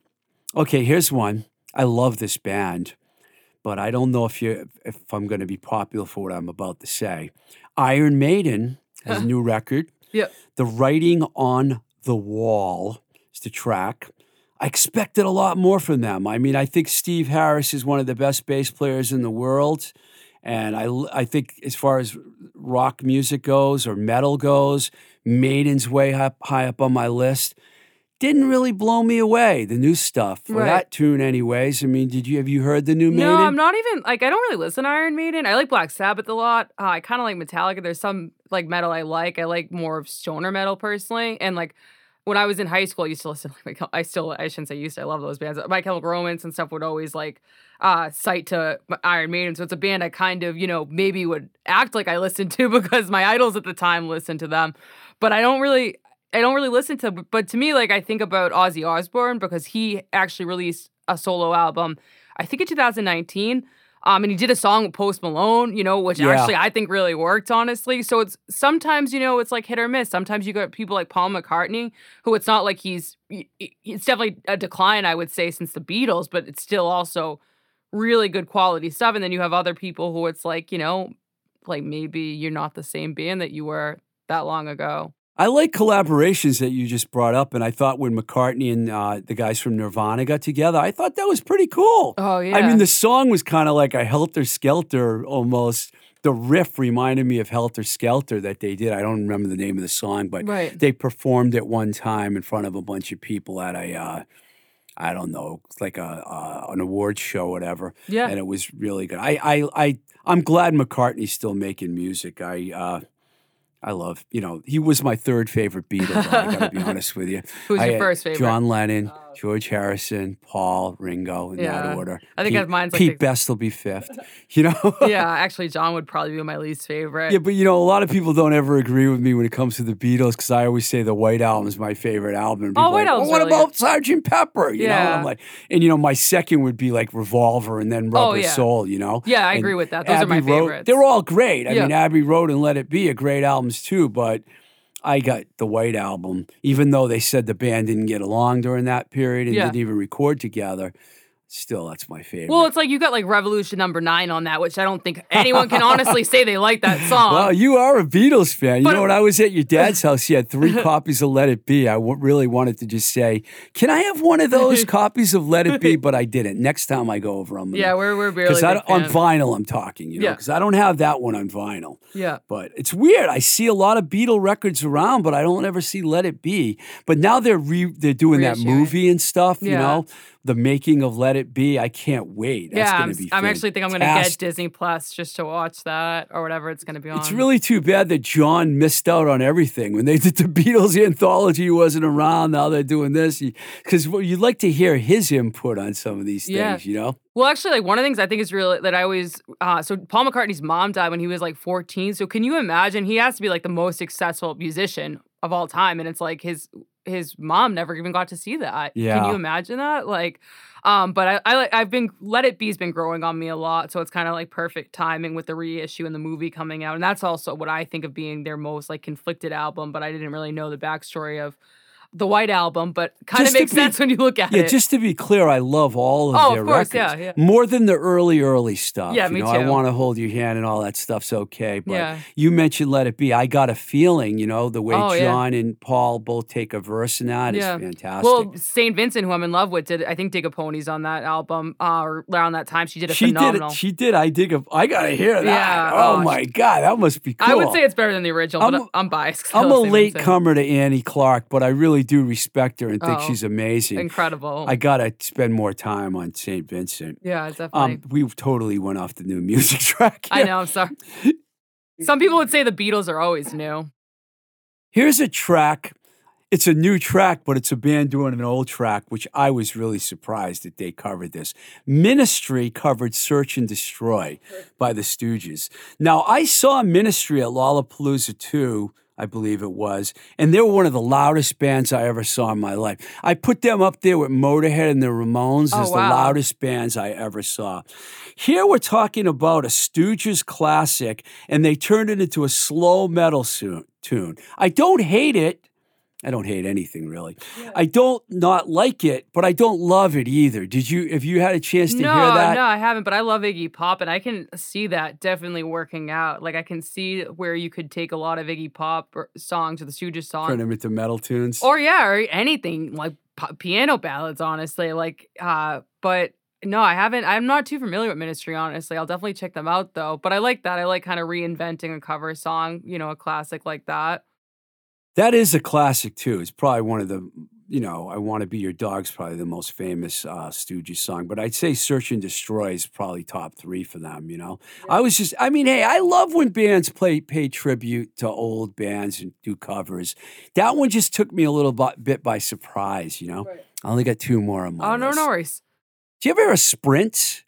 Speaker 2: okay, here's one. I love this band. but I don't know if you if I'm going to be popular for what I'm about to say. Iron Maiden has a new record.
Speaker 3: Yep.
Speaker 2: The Writing on the Wall is the track. I expected a lot more from them. I mean, I think Steve Harris is one of the best bass players in the world. And I, I think as far as rock music goes or metal goes, Maiden's way up, high up on my list. Didn't really blow me away, the new stuff. For
Speaker 3: Right.
Speaker 2: that tune, anyways. I mean, did you have you heard the new Maiden?
Speaker 3: No, I'm not even like I don't really listen to Iron Maiden. I like Black Sabbath a lot. Uh, I kind of like Metallica. There's some like metal I like. I like more of stoner metal personally. And like when I was in high school, I used to listen. Like I still I shouldn't say used. To, I love those bands. My Chemical Romance and stuff would always like uh cite to Iron Maiden. So it's a band I kind of you know maybe would act like I listened to because my idols at the time listened to them. But I don't really. I don't really listen to, but to me, like I think about Ozzy Osbourne because he actually released a solo album, I think in 2019. Um, and he did a song with Post Malone, you know, which
Speaker 2: Yeah.
Speaker 3: actually I think really worked, honestly. So it's sometimes, you know, it's like hit or miss. Sometimes you got people like Paul McCartney, who it's not like he's, it's definitely a decline, I would say, since the Beatles, but it's still also really good quality stuff. And then you have other people who it's like, you know, like maybe you're not the same band that you were that long ago.
Speaker 2: I like collaborations that you just brought up, and I thought when McCartney and uh, the guys from Nirvana got together, I thought that was pretty cool.
Speaker 3: Oh, yeah.
Speaker 2: I mean, the song was kind of like a helter skelter almost. The riff reminded me of Helter Skelter that they did. I don't remember the name of the song, but
Speaker 3: Right.
Speaker 2: they performed it one time in front of a bunch of people at a, uh, I don't know, like a uh, an awards show, or whatever.
Speaker 3: Yeah.
Speaker 2: and it was really good. I I I I'm glad McCartney's still making music. I uh, I love, you know, he was my third favorite Beatle. I got to be honest with you.
Speaker 3: Who's
Speaker 2: I
Speaker 3: your first favorite?
Speaker 2: John Lennon, oh. George Harrison, Paul, Ringo, in that order.
Speaker 3: I think
Speaker 2: Pete,
Speaker 3: mine's like
Speaker 2: Pete
Speaker 3: the-
Speaker 2: Best will be fifth. You know.
Speaker 3: yeah, actually, John would probably be my least favorite.
Speaker 2: Yeah, but you know, a lot of people don't ever agree with me when it comes to the Beatles because I always say the White Album is my favorite album. And
Speaker 3: Oh, White
Speaker 2: like,
Speaker 3: Album's
Speaker 2: well, what
Speaker 3: really
Speaker 2: about Sergeant Pepper? You know, and I'm
Speaker 3: Yeah.
Speaker 2: like, and you know, my second would be like Revolver and then oh, Rubber
Speaker 3: Oh, yeah.
Speaker 2: Soul. You know,
Speaker 3: Yeah, I
Speaker 2: And
Speaker 3: agree with that. Those are my
Speaker 2: Abbey Road-
Speaker 3: favorites.
Speaker 2: They're all great. I
Speaker 3: Yeah.
Speaker 2: mean, Abbey Road and Let It Be are great albums too, but. I got the White Album, even though they said the band didn't get along during that period and
Speaker 3: Yeah.
Speaker 2: didn't even record together. Still, that's my favorite.
Speaker 3: Well, it's like you got like Revolution number nine on that, which I don't think anyone can honestly say they like that song.
Speaker 2: Well, you are a Beatles fan. You know, when I was at your dad's house, he had three copies of Let It Be. I w- really wanted to just say, "Can I have one of those copies of Let It Be?" But I didn't. Next time I go over, I'm gonna,
Speaker 3: yeah, we're we're
Speaker 2: because
Speaker 3: big
Speaker 2: on vinyl I'm talking, you know,
Speaker 3: Yeah.
Speaker 2: because I don't have that one on vinyl.
Speaker 3: Yeah.
Speaker 2: But it's weird. I see a lot of Beatle records around, but I don't ever see Let It Be. But now they're re- they're doing that movie and stuff. You know, the making of Let It Be. I can't wait. That's
Speaker 3: yeah,
Speaker 2: gonna
Speaker 3: I'm,
Speaker 2: be.
Speaker 3: I'm actually think I'm gonna get. Disney Plus just to watch that or whatever it's gonna be on.
Speaker 2: It's really too bad that John missed out on everything when they did the Beatles anthology. He wasn't around. Now they're doing this because you'd like to hear his input on some of these things.
Speaker 3: Yeah.
Speaker 2: You know,
Speaker 3: Well, actually, like one of the things I think is really that I always uh, so Paul McCartney's mom died when he was like 14. So can you imagine? He has to be like the most successful musician of all time, and it's like his his mom never even got to see that.
Speaker 2: Yeah.
Speaker 3: Can you imagine that? Like, um, but I, I I've been Let It Be's been growing on me a lot, so it's kind of like perfect timing with the reissue and the movie coming out, and that's also what I think of being their most like conflicted album. But I didn't really know the backstory of the White Album, but kind
Speaker 2: Just
Speaker 3: of makes
Speaker 2: be-
Speaker 3: sense when you look at
Speaker 2: yeah.
Speaker 3: it.
Speaker 2: Yeah, just to be clear, I love all of
Speaker 3: Oh, of
Speaker 2: their
Speaker 3: course,
Speaker 2: records
Speaker 3: yeah, yeah.
Speaker 2: more than the early, early stuff.
Speaker 3: Yeah,
Speaker 2: you
Speaker 3: me
Speaker 2: know, I want to hold your hand and all that stuff's okay. But
Speaker 3: Yeah.
Speaker 2: you mentioned Let It Be. I got a feeling, you know, the way
Speaker 3: Oh, yeah.
Speaker 2: John and Paul both take a verse in that is
Speaker 3: Yeah.
Speaker 2: fantastic.
Speaker 3: Well, Saint Vincent, who I'm in love with, did I think Dig a Ponies on that album uh, or around that time? She did a
Speaker 2: she
Speaker 3: phenomenal.
Speaker 2: did it. She did. I dig. A, I gotta hear that.
Speaker 3: Yeah,
Speaker 2: Oh,
Speaker 3: oh,
Speaker 2: my god, that must be cool.
Speaker 3: I would say it's better than the original,
Speaker 2: I'm
Speaker 3: but I'm biased.
Speaker 2: I'm a late comer to Annie Clark, but I really do respect her and think
Speaker 3: Oh,
Speaker 2: she's amazing.
Speaker 3: Incredible.
Speaker 2: I gotta spend more time on St. Vincent.
Speaker 3: yeah, definitely.
Speaker 2: Um, we totally went off the new music track.
Speaker 3: I know. I'm sorry. Some people would say the Beatles are always new.
Speaker 2: Here's a track. It's a new track, but it's a band doing an old track, which I was really surprised that they covered this. Ministry covered Search and Destroy by the Stooges. Now, I saw Ministry at Lollapalooza 2, I believe it was, and they were one of the loudest bands I ever saw in my life. I put them up there with Motorhead and the Ramones
Speaker 3: Oh,
Speaker 2: as the loudest bands I ever saw. Here we're talking about a Stooges classic, and they turned it into a slow metal tune. I don't hate it. I don't hate anything really. I don't not like it, but I don't love it either. Did you? If you had a chance to
Speaker 3: no,
Speaker 2: hear that,
Speaker 3: no, I haven't. But I love Iggy Pop, and I can see that definitely working out. Like I can see where you could take a lot of Iggy Pop or songs or the Stooges songs,
Speaker 2: turn them into metal tunes.
Speaker 3: or yeah, or anything like p- piano ballads. Honestly, like, uh, but no, I haven't. I'm not too familiar with Ministry. Honestly, I'll definitely check them out though. But I like that. I like kind of reinventing a cover song. You know, a classic like that.
Speaker 2: That is a classic too. It's probably one of the, you know, I Want to Be Your Dog's probably the most famous uh, Stooges song. But I'd say Search and Destroy is probably top three for them. You know, I was just, I mean, hey, I love when bands play pay tribute to old bands and do covers. That one just took me a little bit, bit by surprise. You know, I only got two more on my
Speaker 3: Oh no,
Speaker 2: list.
Speaker 3: no worries.
Speaker 2: Do you ever hear of
Speaker 3: Sprints?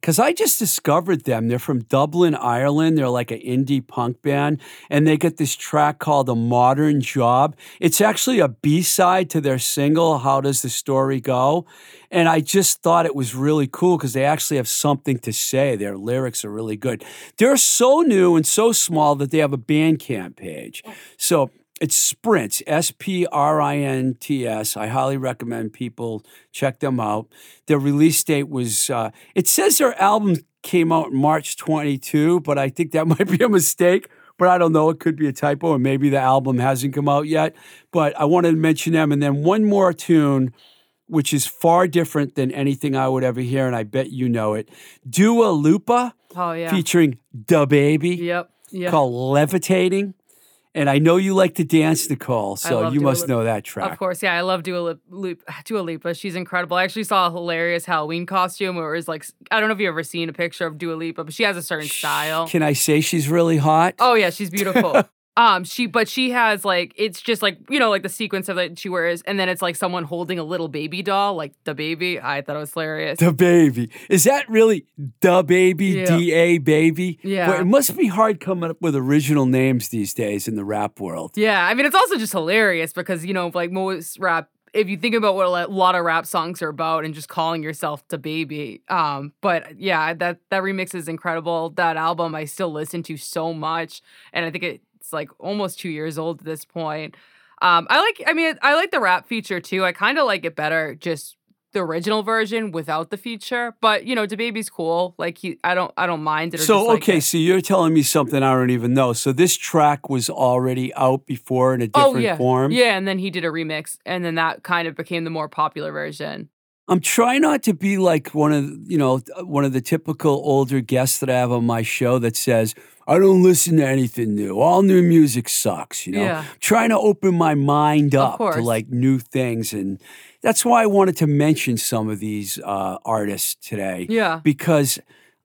Speaker 2: Because I just discovered them. They're from Dublin, Ireland. They're like an indie punk band. And they got this track called A Modern Job. It's actually a B side to their single, How Does the Story Go? And I just thought it was really cool because they actually have something to say. Their lyrics are really good. They're so new and so small that they have a Bandcamp page. Oh. So it's Sprints, S P R I N T S. I highly recommend people check them out. Their release date was, uh, it says their album came out March 22, but I think that might be a mistake. But I don't know. It could be a typo, or maybe the album hasn't come out yet. But I wanted to mention them. And then one more tune, which is far different than anything I would ever hear, and I bet you know it Dua Lipa
Speaker 3: Oh yeah.
Speaker 2: featuring DaBaby
Speaker 3: Yep. Yeah.
Speaker 2: called Levitating. And I know you like to dance, Nicole, so you
Speaker 3: Dua
Speaker 2: must
Speaker 3: Lipa.
Speaker 2: know that track.
Speaker 3: Of course, yeah, I love Dua, Lip, Lip, Dua Lipa. She's incredible. I actually saw a hilarious Halloween costume where it was like, I don't know if you've ever seen a picture of Dua Lipa, but she has a certain style.
Speaker 2: Can I say she's really hot?
Speaker 3: Oh yeah, she's beautiful. um, she but she has like it's just like you know like the sequence of it she wears, and then it's like someone holding a little baby doll, like the baby. I thought it was hilarious.
Speaker 2: The baby. Is that really the baby?
Speaker 3: Yeah.
Speaker 2: D A baby?
Speaker 3: Yeah.
Speaker 2: It must be hard coming up with original names these days in the rap world.
Speaker 3: Yeah, I mean it's also just hilarious because you know like most rap. If you think about what a lot of rap songs are about and just calling yourself the baby, um, but yeah, that that remix is incredible. That album I still listen to so much, and I think it's like almost two years old at this point. Um, I like, I mean, I like the rap feature too. I kind of like it better just the original version without the feature. But you know, baby's cool. Like he, I don't, I don't mind it. or
Speaker 2: So, okay,
Speaker 3: it.
Speaker 2: so you're telling me something I don't even know. So, this track was already out before in a different
Speaker 3: oh yeah,
Speaker 2: form?
Speaker 3: yeah, and then he did a remix, and then that kind of became the more popular version.
Speaker 2: I'm trying not to be like one of you know one of the typical older guests that I have on my show that says I don't listen to anything new. All new music sucks. You know,
Speaker 3: Yeah.
Speaker 2: trying to open my mind up to like new things, and that's why I wanted to mention some of these uh, artists today
Speaker 3: Yeah.
Speaker 2: because.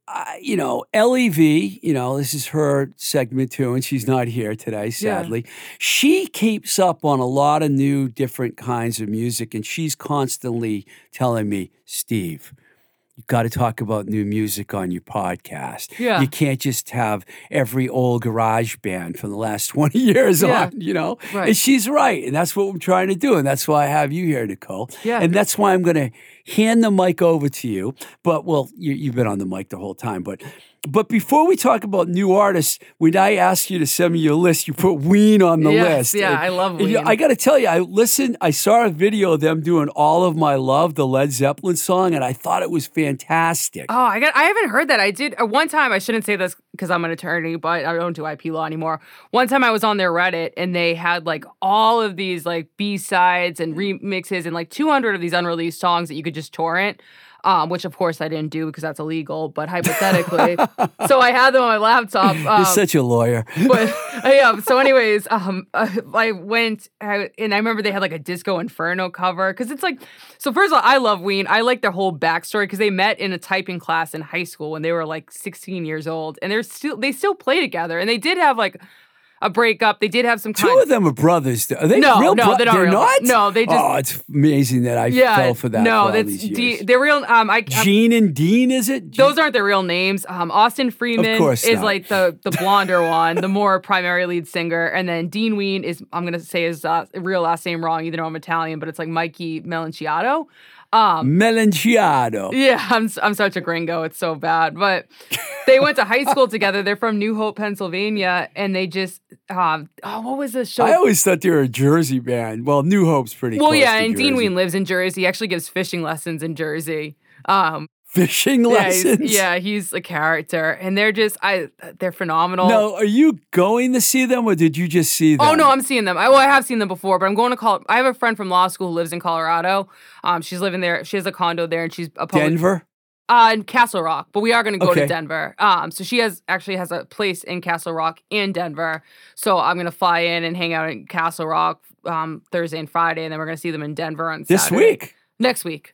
Speaker 2: I you know, Lev, you know, this is her segment too, and she's not here today, sadly. She keeps up on a lot of new, different kinds of music, and she's constantly telling me, Steve, you got to talk about new music on your podcast.
Speaker 3: Yeah.
Speaker 2: You can't just have every old garage band from the last 20 years
Speaker 3: Yeah.
Speaker 2: on, you know?
Speaker 3: Right.
Speaker 2: And she's right. And that's what I'm trying to do. And that's why I have you here, Nicole.
Speaker 3: Yeah.
Speaker 2: And that's why I'm going to hand the mic over to you. But, well, you, you've been on the mic the whole time. But, but before we talk about new artists, when I asked you to send me your list, you put Ween on the
Speaker 3: Yes,
Speaker 2: list.
Speaker 3: yeah,
Speaker 2: And-
Speaker 3: I love
Speaker 2: and, you know,
Speaker 3: Ween.
Speaker 2: I got to tell you, I listened, I saw a video of them doing All of My Love, the Led Zeppelin song, and I thought it was fantastic.
Speaker 3: Oh, I got. I haven't heard that. I did uh, one time. I shouldn't say this because I'm an attorney, but I don't do IP law anymore. One time I was on their Reddit and they had like all of these like B sides and remixes and like 200 of these unreleased songs that you could just torrent. Um, which of course I didn't do because that's illegal, but hypothetically, so I had them on my laptop.
Speaker 2: You're
Speaker 3: Um,
Speaker 2: such a lawyer.
Speaker 3: but uh, yeah. So, anyways, um, uh, I went I, and I remember they had like a Disco Inferno cover because it's like. So first of all, I love Ween. I like their whole backstory because they met in a typing class in high school when they were like 16 years old, and they're still they still play together, and they did have like a breakup. They did have some
Speaker 2: Two
Speaker 3: kind.
Speaker 2: of them are brothers. though. Are they
Speaker 3: No,
Speaker 2: real
Speaker 3: no,
Speaker 2: bro-
Speaker 3: they're not real.
Speaker 2: not?
Speaker 3: No, they just-
Speaker 2: Oh, it's amazing that I
Speaker 3: yeah,
Speaker 2: fell for that.
Speaker 3: no,
Speaker 2: for
Speaker 3: that's
Speaker 2: these
Speaker 3: D, they're real. Um, I, I'm-
Speaker 2: Gene and Dean, is it? Gene-
Speaker 3: Those aren't their real names. Um, Austin Freeman is
Speaker 2: not.
Speaker 3: like the the blonder one, the more primary lead singer, and then Dean Ween is I'm gonna say his uh, real last name wrong, even though I'm Italian, but it's like Mikey Melanciato. Um,
Speaker 2: Melanchiado.
Speaker 3: yeah, I'm I'm such a gringo. It's so bad. But they went to high school together. They're from New Hope, Pennsylvania, and they just um oh what was the show?
Speaker 2: I always thought they were a Jersey band. Well, New Hope's pretty
Speaker 3: well, yeah, and Dean
Speaker 2: Jersey.
Speaker 3: Ween lives in Jersey. He actually gives fishing lessons in Jersey. Um,
Speaker 2: Fishing
Speaker 3: yeah, he's,
Speaker 2: lessons.
Speaker 3: yeah, he's a character, and they're just I they're phenomenal.
Speaker 2: No, are you going to see them or did you just see them?
Speaker 3: Oh no, I'm seeing them. I, well, I have seen them before, but I'm going to call. I have a friend from law school who lives in Colorado. Um, she's living there. She has a condo there, and she's a public,
Speaker 2: Denver?
Speaker 3: uh, in Castle Rock. But we are going to go
Speaker 2: Okay.
Speaker 3: to Denver. Um, so she has actually has a place in Castle Rock and Denver. So I'm going to fly in and hang out in Castle Rock um Thursday and Friday, and then we're going to see them in Denver on
Speaker 2: This
Speaker 3: Saturday.
Speaker 2: week?
Speaker 3: Next week.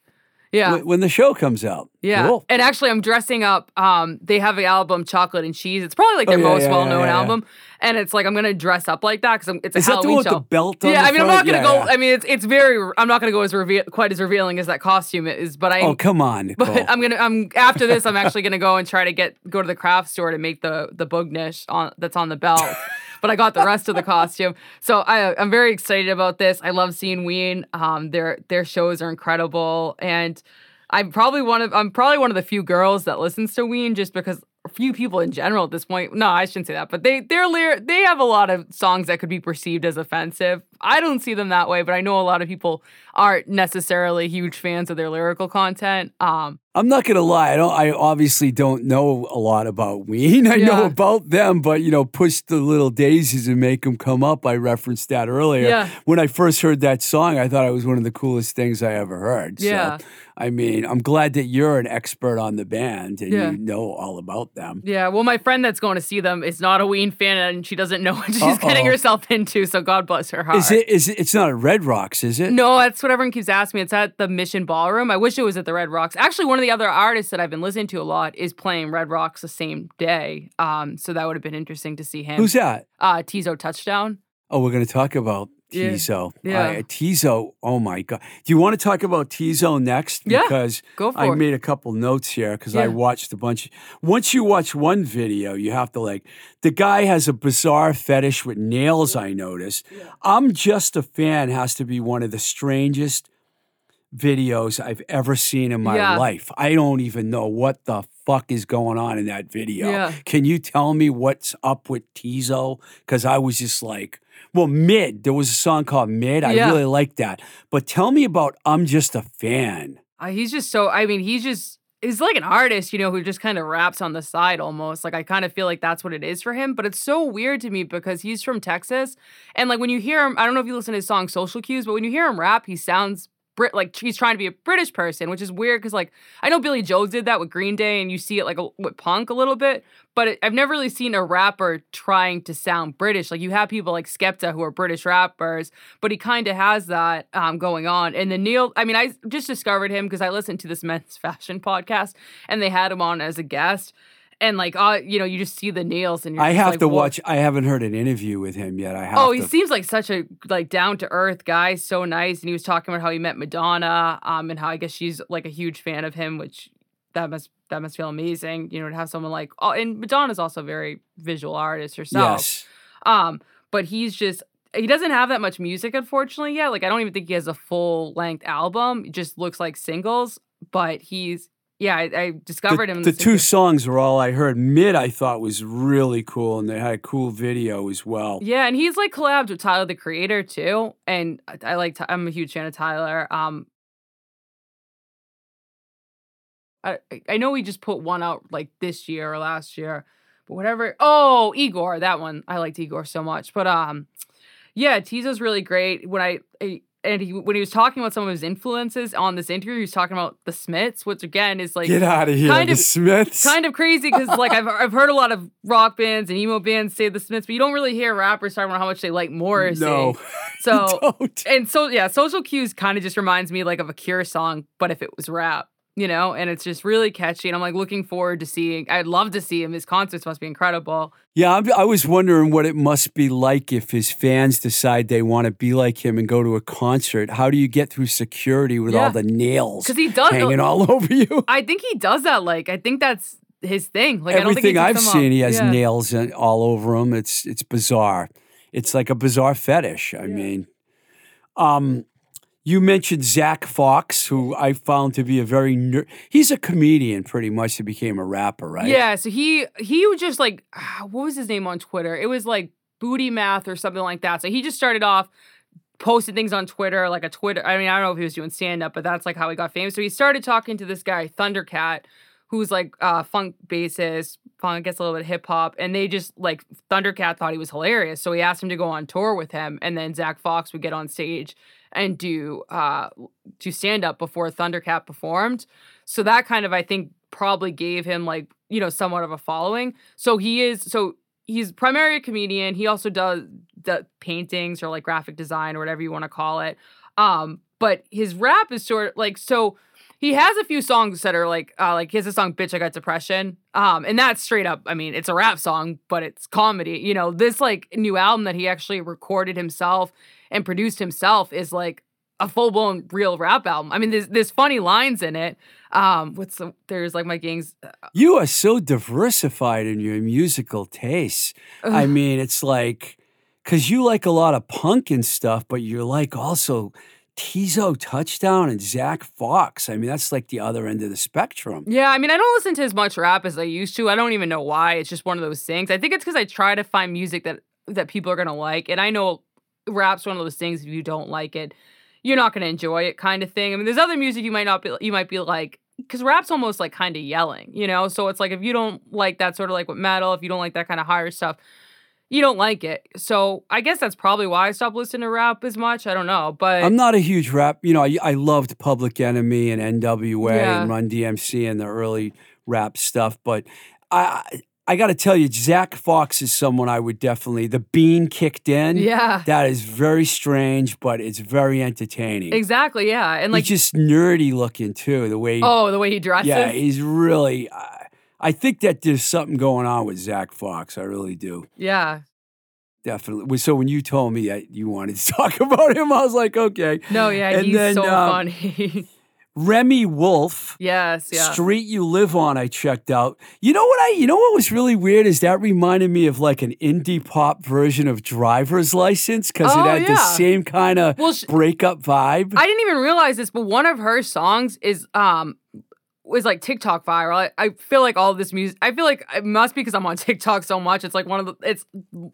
Speaker 3: Yeah.
Speaker 2: Wh- When the show comes out.
Speaker 3: Yeah.
Speaker 2: Cool.
Speaker 3: And actually I'm dressing up. Um, they have an album, Chocolate and Cheese. It's probably like
Speaker 2: Oh,
Speaker 3: their
Speaker 2: yeah,
Speaker 3: most
Speaker 2: yeah,
Speaker 3: well known
Speaker 2: yeah,
Speaker 3: album. And it's like I'm gonna dress up like that because it's a
Speaker 2: Is that the
Speaker 3: Halloween show.
Speaker 2: the belt on
Speaker 3: yeah, I mean I'm not gonna go. I mean it's it's very I'm not gonna go as reveal quite as revealing as that costume is, but I
Speaker 2: Oh, come on. Nicole.
Speaker 3: but I'm gonna I'm after this I'm actually gonna go and try to get go to the craft store to make the the Boognish on that's on the belt. but I got the rest of the costume. So I I'm very excited about this. I love seeing Ween. Um their their shows are incredible and I'm probably one of I'm probably one of the few girls that listens to Ween just because a few people in general at this point. No, I shouldn't say that, but they they're they have a lot of songs that could be perceived as offensive. I don't see them that way, but I know a lot of people aren't necessarily huge fans of their lyrical content. Um,
Speaker 2: I'm not gonna lie. I don't. I obviously don't know a lot about Ween. I know about them, but you know, push the little daisies and make them come up. I referenced that earlier.
Speaker 3: Yeah.
Speaker 2: When I first heard that song, I thought it was one of the coolest things I ever heard.
Speaker 3: Yeah.
Speaker 2: So, I mean, I'm glad that you're an expert on the band and
Speaker 3: Yeah.
Speaker 2: you know all about them.
Speaker 3: yeah, well, my friend that's going to see them is not a Ween fan, and she doesn't know what she's getting
Speaker 2: Uh-oh.
Speaker 3: herself into. So God bless her heart.
Speaker 2: Is it? Is it? It's not at Red Rocks, is it?
Speaker 3: No, that's what everyone keeps asking me. It's at the Mission Ballroom. I wish it was at the Red Rocks. Actually, one of the other artists that I've been listening to a lot is playing Red Rocks the same day. Um, so that would have been interesting to see him.
Speaker 2: Who's that?
Speaker 3: uh Teezo Touchdown?
Speaker 2: Oh, we're going to talk about. Teezo.
Speaker 3: Yeah.
Speaker 2: I- Teezo. Oh my God. Do you want to talk about Teezo next?
Speaker 3: Yeah,
Speaker 2: Because
Speaker 3: Go for
Speaker 2: I
Speaker 3: it.
Speaker 2: made a couple notes here because I watched a bunch. Once you watch one video, you have to like. The guy has a bizarre fetish with nails. I noticed. I'm just a fan. Has to be one of the strangest videos I've ever seen in my
Speaker 3: Yeah.
Speaker 2: life. I don't even know what the fuck is going on in that video.
Speaker 3: Yeah.
Speaker 2: Can you tell me what's up with Teezo? Because I was just like, well, Mid. There was a song called Mid. I
Speaker 3: Yeah.
Speaker 2: really like that. But tell me about I'm just a fan.
Speaker 3: Uh, he's just so. I mean, he's just. He's like an artist, you know, who just kind of raps on the side almost. Like I kind of feel like that's what it is for him. But it's so weird to me because he's from Texas, and like when you hear him, I don't know if you listen to his song "Social Cues," but when you hear him rap, he sounds Brit like he's trying to be a British person, which is weird because like I know Billie Joe did that with Green Day, and you see it like a, with punk a little bit, but it, I've never really seen a rapper trying to sound British. Like you have people like Skepta who are British rappers, but he kind of has that um, going on. And the Neil, I mean, I just discovered him because I listened to this men's fashion podcast, and they had him on as a guest. And like, uh, you know, you just see the nails, and you're
Speaker 2: I have
Speaker 3: like,
Speaker 2: to
Speaker 3: "Whoa."
Speaker 2: watch. I haven't heard an interview with him yet. I have.
Speaker 3: Oh,
Speaker 2: to.
Speaker 3: he seems like such a like down to earth guy, so nice. And he was talking about how he met Madonna, um, and how I guess she's like a huge fan of him, which that must that must feel amazing, you know, to have someone like oh, and Madonna's also a very visual artist herself.
Speaker 2: Yes.
Speaker 3: Um, but he's just he doesn't have that much music, unfortunately, yet. Like I don't even think he has a full length album. It just looks like singles, but he's yeah, I, I discovered
Speaker 2: the,
Speaker 3: him.
Speaker 2: the
Speaker 3: this
Speaker 2: two songs were all I heard. Mid, I thought was really cool, and they had a cool video as well.
Speaker 3: Yeah, and he's like collabed with Tyler the Creator too, and I, I like. I'm a huge fan of Tyler. Um, I I know he just put one out like this year or last year, but whatever. Oh, Igor, that one I liked Igor so much. But um, yeah, Teezo's really great. When I, I and he when he was talking about some of his influences on this interview, he was talking about the Smiths, which again is like
Speaker 2: Get out of here,
Speaker 3: kind
Speaker 2: the
Speaker 3: of-
Speaker 2: Smiths.
Speaker 3: kind of crazy because like I've I've heard a lot of rock bands and emo bands say the Smiths, but you don't really hear rappers talking about how much they like Morrissey.
Speaker 2: No,
Speaker 3: So and so yeah, social cues kind of just reminds me like of a Cure song, but if it was rap, you know, and it's just really catchy. And I'm like looking forward to seeing. I'd love to see him. His concerts must be incredible.
Speaker 2: Yeah, I'm, I was wondering what it must be like if his fans decide they want to be like him and go to a concert. How do you get through security with
Speaker 3: Yeah.
Speaker 2: all the nails
Speaker 3: Because he does.
Speaker 2: hanging all over you?
Speaker 3: I think he does that. Like I think that's his thing. Like I don't think
Speaker 2: Everything I've seen,
Speaker 3: off.
Speaker 2: he has
Speaker 3: Yeah.
Speaker 2: nails all over him. It's it's bizarre. It's like a bizarre fetish. I mean, um, You mentioned Zack Fox, who I found to be a very ner- he's a comedian pretty much. He became a rapper, right?
Speaker 3: Yeah, so he he was just like what was his name on Twitter? It was like Booty Math or something like that. So he just started off posted things on Twitter, like a Twitter. I mean, I don't know if he was doing stand up, but that's like how he got famous. So he started talking to this guy Thundercat, who's like uh, funk bassist, funk gets a little bit hip hop, and they just like Thundercat thought he was hilarious, so he asked him to go on tour with him, and then Zack Fox would get on stage and do uh do stand up before Thundercat performed. So that kind of I think probably gave him like you know somewhat of a following. So he is so he's primarily a comedian. He also does the paintings or like graphic design or whatever you want to call it. Um, but his rap is sort of like so he has a few songs that are like uh like he has a song bitch i got depression um and that's straight up i mean it's a rap song but it's comedy you know this like new album that he actually recorded himself and produced himself is like a full-blown real rap album i mean there's there's funny lines in it um what's the there's like my gangs
Speaker 2: You are so diversified in your musical tastes. I mean, it's like because you like a lot of punk and stuff, but you're like also Teezo Touchdown and Zack Fox. I mean, that's like the other end of the spectrum.
Speaker 3: Yeah, I mean, I don't listen to as much rap as I used to. I don't even know why. It's just one of those things. I think it's because I try to find music that that people are gonna like, and I know rap's one of those things. If you don't like it, you're not gonna enjoy it, kind of thing. I mean, there's other music you might not be. You might be like, because rap's almost like kind of yelling, you know. So it's like if you don't like that sort of like with metal, if you don't like that kind of higher stuff, you don't like it. So I guess that's probably why I stopped listening to rap as much. I don't know, but
Speaker 2: I'm not a huge rap. You know, I, I loved Public Enemy and NWA
Speaker 3: Yeah.
Speaker 2: and Run DMC and the early rap stuff, but I I got to tell you, Zack Fox is someone I would definitely. The bean kicked in.
Speaker 3: yeah,
Speaker 2: That is very strange, but it's very entertaining.
Speaker 3: exactly, yeah, and like
Speaker 2: he's just nerdy looking too. The way,
Speaker 3: oh, the way he dresses.
Speaker 2: yeah, he's really. I I think that there's something going on with Zack Fox. I really do.
Speaker 3: yeah.
Speaker 2: Definitely. So when you told me that you wanted to talk about him, I was like, okay.
Speaker 3: No, yeah,
Speaker 2: And
Speaker 3: he's
Speaker 2: then,
Speaker 3: so
Speaker 2: um,
Speaker 3: funny.
Speaker 2: Remi Wolf.
Speaker 3: yes, yeah.
Speaker 2: Street You Live On, I checked out. You know what I you know what was really weird is that reminded me of like an indie pop version of driver's license because
Speaker 3: Oh,
Speaker 2: it had the same kind of
Speaker 3: Well,
Speaker 2: breakup vibe.
Speaker 3: I didn't even realize this, but one of her songs is um was like TikTok viral. I, I feel like all this music. I feel like it must be because I'm on TikTok so much. It's like one of the. It's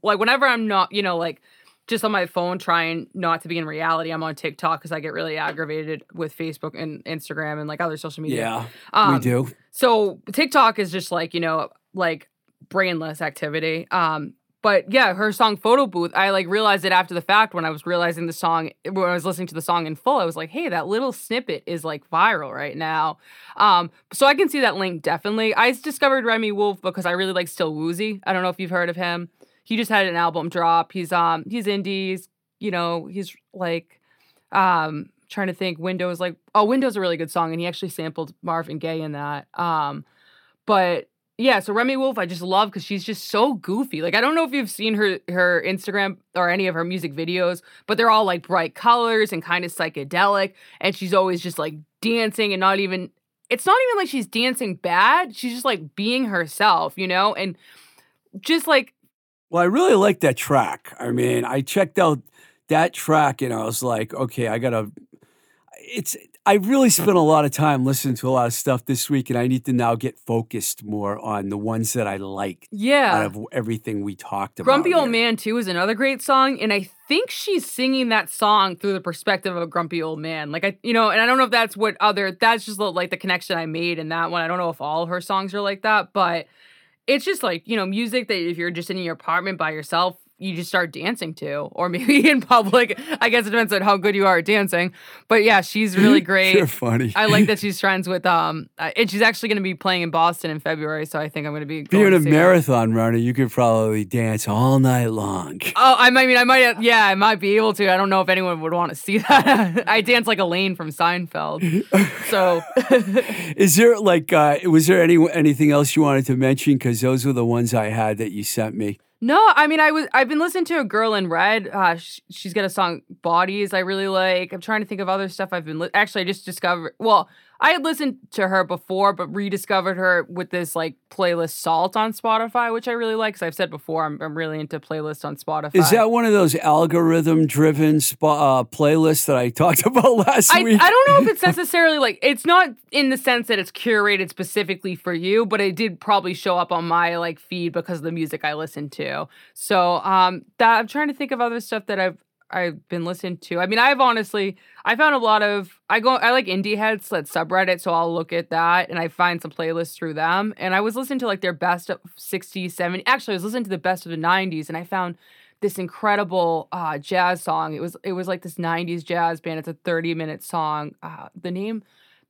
Speaker 3: like whenever I'm not, you know, like just on my phone trying not to be in reality. I'm on TikTok because I get really aggravated with Facebook and Instagram and like other social media.
Speaker 2: yeah,
Speaker 3: um,
Speaker 2: we do.
Speaker 3: So TikTok is just like, you know, like brainless activity. Um, but yeah, her song Photo Booth, I like realized it after the fact when I was realizing the song when I was listening to the song in full. I was like, hey, that little snippet is like viral right now. Um, so I can see that link definitely. I discovered Remi Wolf because I really like Still Woozy. I don't know if you've heard of him. He just had an album drop. He's um he's indies, you know, he's like um trying to think windows like oh windows is a really good song and he actually sampled marvin gaye in that. Um but yeah so remi wolf i just love because she's just so goofy. Like i don't know if you've seen her her instagram or any of her music videos but they're all like bright colors and kind of psychedelic and she's always just like dancing and not even it's not even like she's dancing bad. She's just like being herself you know? And just like
Speaker 2: Well, I really like that track. I mean, I checked out that track and I was like, okay, I gotta. It's. I really spent a lot of time listening to a lot of stuff this week, and I need to now get focused more on the ones that I like
Speaker 3: yeah
Speaker 2: out of everything we talked about.
Speaker 3: Grumpy Old
Speaker 2: here.
Speaker 3: Man too is another great song, and I think she's singing that song through the perspective of a grumpy old man. Like I, you know, and I don't know if that's what other that's just like the connection I made in that one. I don't know if all her songs are like that, but it's just like, you know, music that if you're just in your apartment by yourself, you just start dancing to, or maybe in public. I guess it depends on how good you are at dancing. But yeah, she's really great.
Speaker 2: You're funny.
Speaker 3: I like that she's friends with um, uh, and she's actually going to be playing in Boston in February. So I think I'm going to be.
Speaker 2: If you're a
Speaker 3: see her.
Speaker 2: marathon runner, you could probably dance all night long.
Speaker 3: Oh, I might- I mean, I might, yeah, I might be able to. I don't know if anyone would want to see that. I dance like Elaine from Seinfeld. So,
Speaker 2: Is there like, uh, was there any anything else you wanted to mention? Because those were the ones I had that you sent me.
Speaker 3: No, I mean, I was, I've been listening to a girl in red. Uh, sh- she's got a song "Bodies" I really like. I'm trying to think of other stuff I've been. Li- Actually, I just discovered. Well, I had listened to her before, but rediscovered her with this like playlist Salt on Spotify, which I really like. Because I've said before, I'm, I'm really into playlists on Spotify.
Speaker 2: Is that one of those algorithm driven uh, playlists that I talked about last
Speaker 3: I,
Speaker 2: week?
Speaker 3: I don't know if it's necessarily like it's not in the sense that it's curated specifically for you, but it did probably show up on my like feed because of the music I listen to. So um that I'm trying to think of other stuff that I've I've been listening to. I mean, I've honestly I found a lot of I go I like indie heads that subreddit, so I'll look at that and I find some playlists through them. And I was listening to like their best of 60s, 70s. Actually, I was listening to the best of the 90s and I found this incredible uh, jazz song. It was it was like this 90s jazz band. It's a 30 minute song. Uh, the name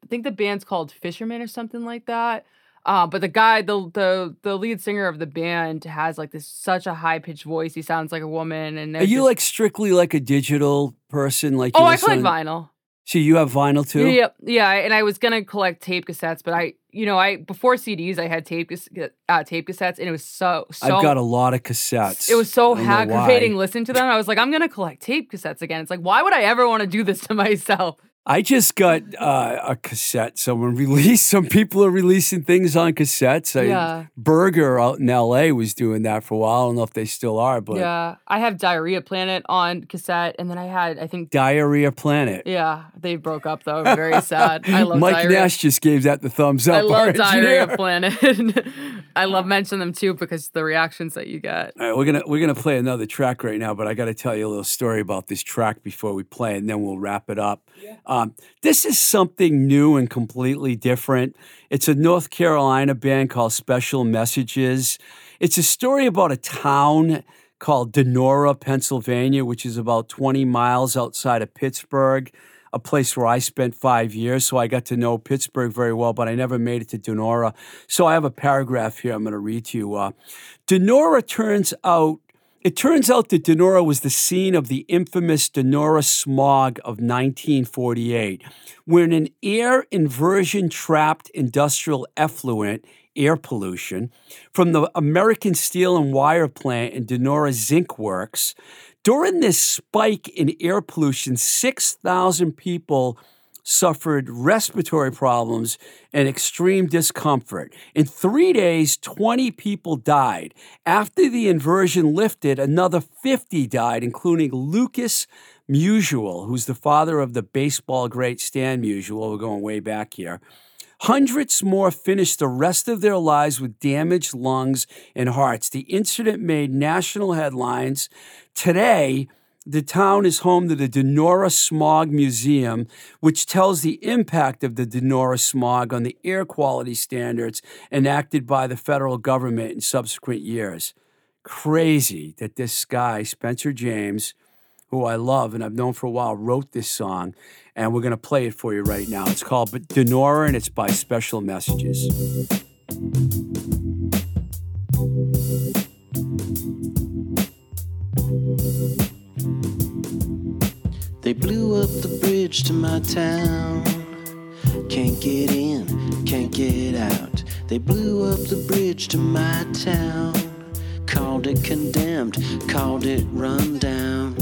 Speaker 3: I think the band's called Fisherman or something like that. Uh, but the guy, the the the lead singer of the band, has like this such a high pitched voice. He sounds like a woman. And
Speaker 2: Are you
Speaker 3: just-
Speaker 2: like strictly like a digital person? Like
Speaker 3: Oh, I collect
Speaker 2: on-
Speaker 3: vinyl.
Speaker 2: So you have vinyl too?
Speaker 3: Yeah, yeah, and I was gonna collect tape cassettes, but I, you know, I before CDs, I had tape uh, tape cassettes, and it was so so.
Speaker 2: I've got a lot of cassettes.
Speaker 3: it was so aggravating listening to them. I was like, I'm gonna collect tape cassettes again. It's like, why would I ever want to do this to myself?
Speaker 2: I just got uh, a cassette. Someone released. Some people are releasing things on cassettes. I,
Speaker 3: Yeah.
Speaker 2: Burger out in L.A. was doing that for a while. I don't know if they still are, but
Speaker 3: yeah, I have Diarrhea Planet on cassette, and then I had, I think,
Speaker 2: Diarrhea Planet.
Speaker 3: yeah, they broke up though. Very sad. I love
Speaker 2: Mike
Speaker 3: Diarrhea.
Speaker 2: Nash just gave that the thumbs up.
Speaker 3: I love Diarrhea. Planet. I love mentioning them too because the reactions that you get.
Speaker 2: All right, we're gonna we're gonna play another track right now, but I got to tell you a little story about this track before we play, and then we'll wrap it up. Um, this is something new and completely different. It's a North Carolina band called Special Messages. It's a story about a town called Donora, Pennsylvania, which is about 20 miles outside of Pittsburgh, a place where I spent five years. So I got to know Pittsburgh very well, but I never made it to Donora. So I have a paragraph here I'm going to read to you. Uh, Donora turns out it turns out that Donora was the scene of the infamous Donora smog of 1948, when an air inversion trapped industrial effluent, air pollution, from the American Steel and Wire plant in Donora Zinc Works. During this spike in air pollution, 6,000 people suffered respiratory problems and extreme discomfort. In three days, 20 people died. After the inversion lifted, another 50 died, including Lucas Musial, who's the father of the baseball great Stan Musial. We're going way back here. Hundreds more finished the rest of their lives with damaged lungs and hearts. The incident made national headlines. Today, the town is home to the Donora Smog Museum, which tells the impact of the Donora smog on the air quality standards enacted by the federal government in subsequent years. Crazy that this guy, Spencer James, who I love and I've known for a while, wrote this song, and we're going to play it for you right now. It's called But Donora and it's by Special Messages.
Speaker 5: They blew up the bridge to my town. Can't get in, can't get out. They blew up the bridge to my town. Called it condemned, called it run down.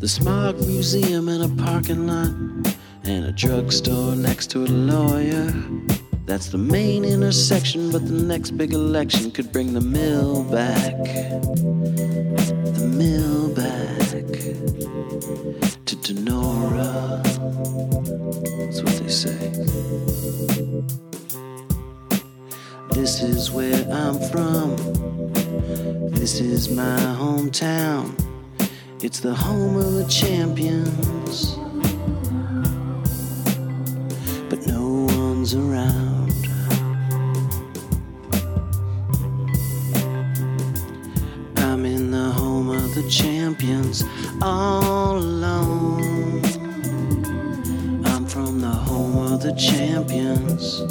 Speaker 5: The Smog Museum in a parking lot, and a drugstore next to a lawyer. That's the main intersection, but the next big election could bring the mill back. The mill back to Donora. That's what they say. This is where I'm from. This is my hometown. It's the home of the champions. All alone. I'm from the home of the champions.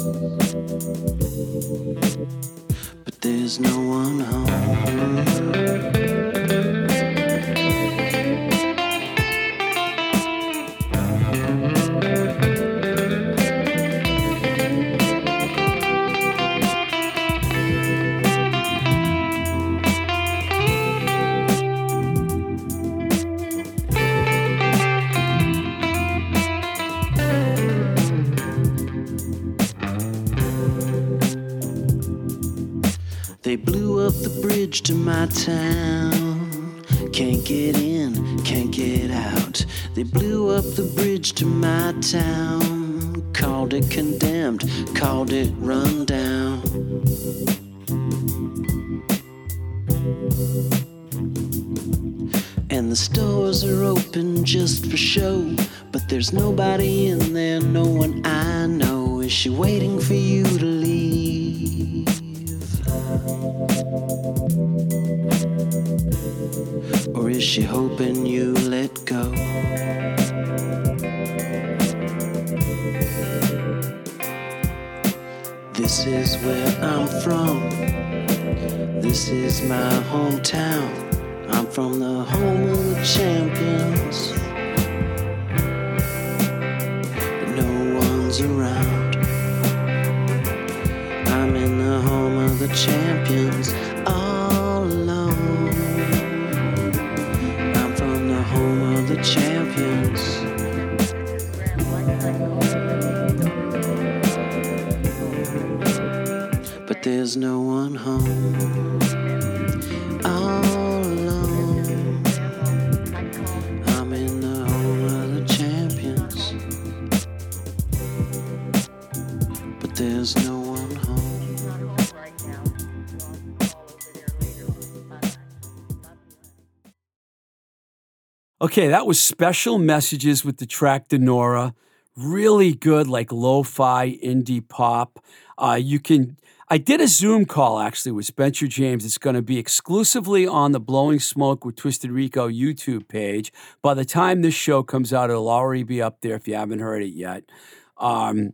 Speaker 5: Town. Can't get in, can't get out. They blew up the bridge to my town. Called it condemned, called it run
Speaker 2: Okay, that was special messages with the track Donora. Really good, like lo-fi indie pop. Uh, you can. I did a Zoom call actually with Spencer James. It's going to be exclusively on the Blowing Smoke with Twisted Rico YouTube page. By the time this show comes out, it'll already be up there if you haven't heard it yet. Um,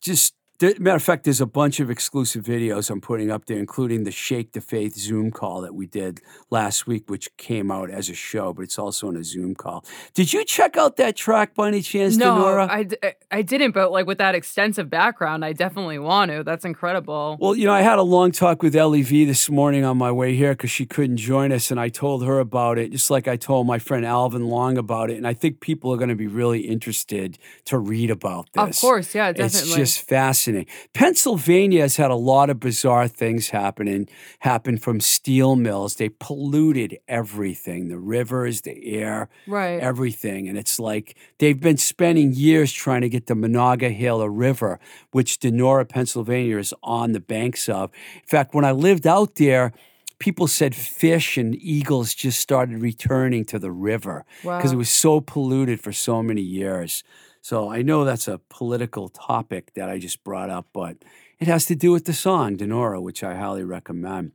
Speaker 2: just matter of fact, there's a bunch of exclusive videos I'm putting up there, including the Shake the Faith Zoom call that we did last week, which came out as a show, but it's also on a Zoom call. Did you check out that track by any chance,
Speaker 3: No,
Speaker 2: Donora?
Speaker 3: I, d- I didn't, but like with that extensive background, I definitely want to. That's incredible.
Speaker 2: Well, you know, I had a long talk with Lev this morning on my way here because she couldn't join us, and I told her about it, just like I told my friend Alvin Long about it. And I think people are going to be really interested to read about this.
Speaker 3: Of course, yeah,
Speaker 2: It's just fascinating. Pennsylvania has had a lot of bizarre things happening, happen from steel mills. They polluted everything the rivers, the air,
Speaker 3: Right.
Speaker 2: everything. And it's like they've been spending years trying to get the Monongahela River, which Donora, Pennsylvania is on the banks of. In fact, when I lived out there, people said fish and eagles just started returning to the river because it was so polluted for so many years. So I know that's a political topic that I just brought up, but it has to do with the song Donora, which I highly recommend.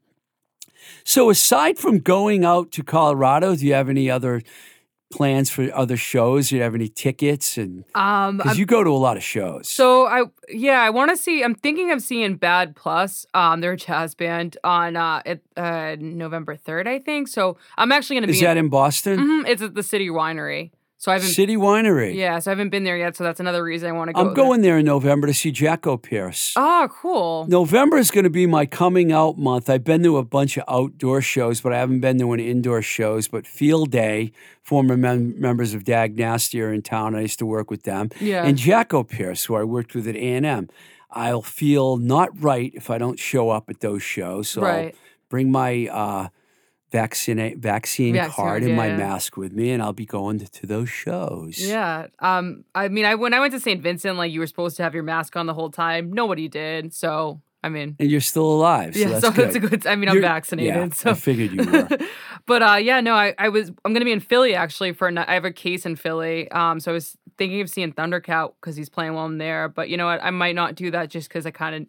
Speaker 2: So aside from going out to Colorado, do you have any other plans for other shows? Do you have any tickets? And
Speaker 3: um,
Speaker 2: because you go to a lot of shows.
Speaker 3: So I yeah, I want to see. I'm thinking of seeing Bad Plus. Um, they're jazz band on uh, it, uh November third, I think. So I'm actually gonna be.
Speaker 2: is that in Boston?
Speaker 3: Mhm, it's at the City Winery. So I haven't.
Speaker 2: City Winery.
Speaker 3: Yeah, so I haven't been there yet. So that's another reason I want to go.
Speaker 2: I'm going there in November to see Jacko Pierce.
Speaker 3: Oh, cool.
Speaker 2: November is going to be my coming out month. I've been to a bunch of outdoor shows, but I haven't been to any indoor shows. But Field Day, former mem- members of Dag Nasty are in town. I used to work with them.
Speaker 3: Yeah.
Speaker 2: And Jacko Pierce, who I worked with at A&M. I'll feel not right if I don't show up at those shows. So I'll bring my uh, vaccine, vaccine
Speaker 3: Vaccine,
Speaker 2: card and my
Speaker 3: yeah,
Speaker 2: mask with me, and I'll be going to, to those shows.
Speaker 3: Yeah. Um. I mean, I when I went to St. Vincent, like you were supposed to have your mask on the whole time. Nobody did. So I mean.
Speaker 2: And you're still alive. So
Speaker 3: yeah,
Speaker 2: that's
Speaker 3: so
Speaker 2: good.
Speaker 3: it's a good. I mean, I'm
Speaker 2: You're-
Speaker 3: vaccinated,
Speaker 2: yeah,
Speaker 3: so
Speaker 2: I figured you were.
Speaker 3: but uh, yeah, no, I, I was. I'm gonna be in Philly actually for. a ni- I have a case in Philly. Um, so I was thinking of seeing Thundercat because he's playing while I'm there. But you know what? I might not do that just because I kind of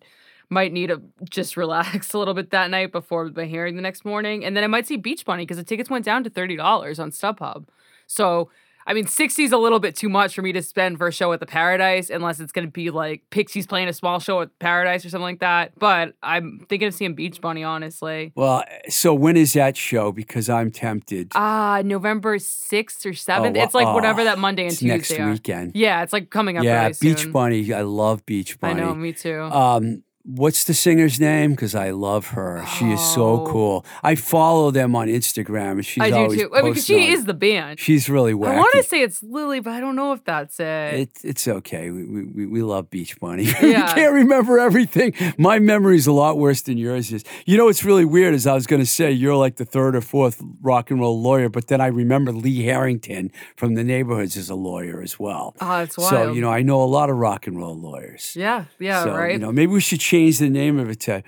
Speaker 3: might need to just relax a little bit that night before the hearing the next morning, and then I might see Beach Bunny because the tickets went down to thirty dollars on StubHub. So. I mean, 60 is a little bit too much for me to spend for a show at the Paradise, unless it's going to be like Pixies playing a small show at Paradise or something like that. But I'm thinking of seeing Beach Bunny, honestly.
Speaker 2: Well, so when is that show? Because I'm tempted.
Speaker 3: Uh November sixth or seventh.
Speaker 2: wa-
Speaker 3: it's like whatever
Speaker 2: oh,
Speaker 3: that Monday and
Speaker 2: it's
Speaker 3: Tuesday
Speaker 2: next
Speaker 3: are.
Speaker 2: weekend.
Speaker 3: Yeah, it's like coming up.
Speaker 2: yeah,
Speaker 3: really
Speaker 2: Beach
Speaker 3: soon.
Speaker 2: Bunny. I love Beach Bunny.
Speaker 3: I know, me too.
Speaker 2: Um, what's the singer's name? Because I love her. She is so
Speaker 3: Oh.
Speaker 2: cool. I follow them on Instagram. and She's
Speaker 3: I do
Speaker 2: always
Speaker 3: too. I mean, 'cause
Speaker 2: posting
Speaker 3: she
Speaker 2: on-
Speaker 3: is the band.
Speaker 2: She's really wacky.
Speaker 3: I want to say it's Lily, but I don't know if that's it.
Speaker 2: It, it's okay. We, we, we- we love Beach Bunny.
Speaker 3: Yeah.
Speaker 2: we can't remember everything. My memory's a lot worse than yours is. You know what's really weird is I was going to say you're like the third or fourth rock and roll lawyer, but then I remember Lee Harrington from the neighborhoods as a lawyer as well.
Speaker 3: oh, it's wild.
Speaker 2: So, you know, I know a lot of rock and roll lawyers.
Speaker 3: yeah, yeah,
Speaker 2: so,
Speaker 3: right.
Speaker 2: You know, maybe we should change the name of it to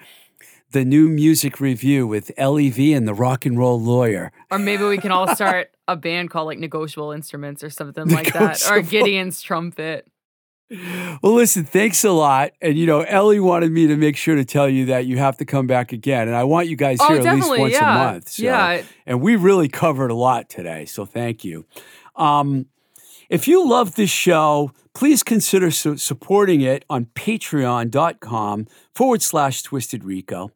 Speaker 2: the new music review with LEV and the rock and roll lawyer.
Speaker 3: or maybe we can all start a band called like Negotiable Instruments or something like that, or Gideon's Trumpet.
Speaker 2: Well, listen, thanks a lot. And, you know, Ellie wanted me to make sure to tell you that you have to come back again. And I want you guys
Speaker 3: Oh,
Speaker 2: here at least once
Speaker 3: yeah.
Speaker 2: a month. So.
Speaker 3: Yeah.
Speaker 2: And we really covered a lot today. So thank you. Um, if you love this show, please consider su- supporting it on patreon.com forward slash twisted rico,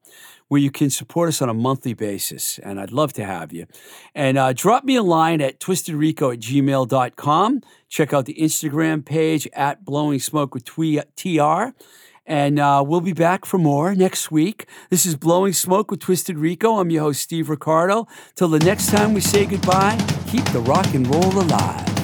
Speaker 2: where you can support us on a monthly basis. And I'd love to have you. And uh, drop me a line at twistedrico at gmail.com. Check out the Instagram page at blowing smoke with TR. And uh, we'll be back for more next week. This is Blowing Smoke with Twisted Rico. I'm your host, Steve Ricardo. Till the next time we say goodbye, keep the rock and roll alive.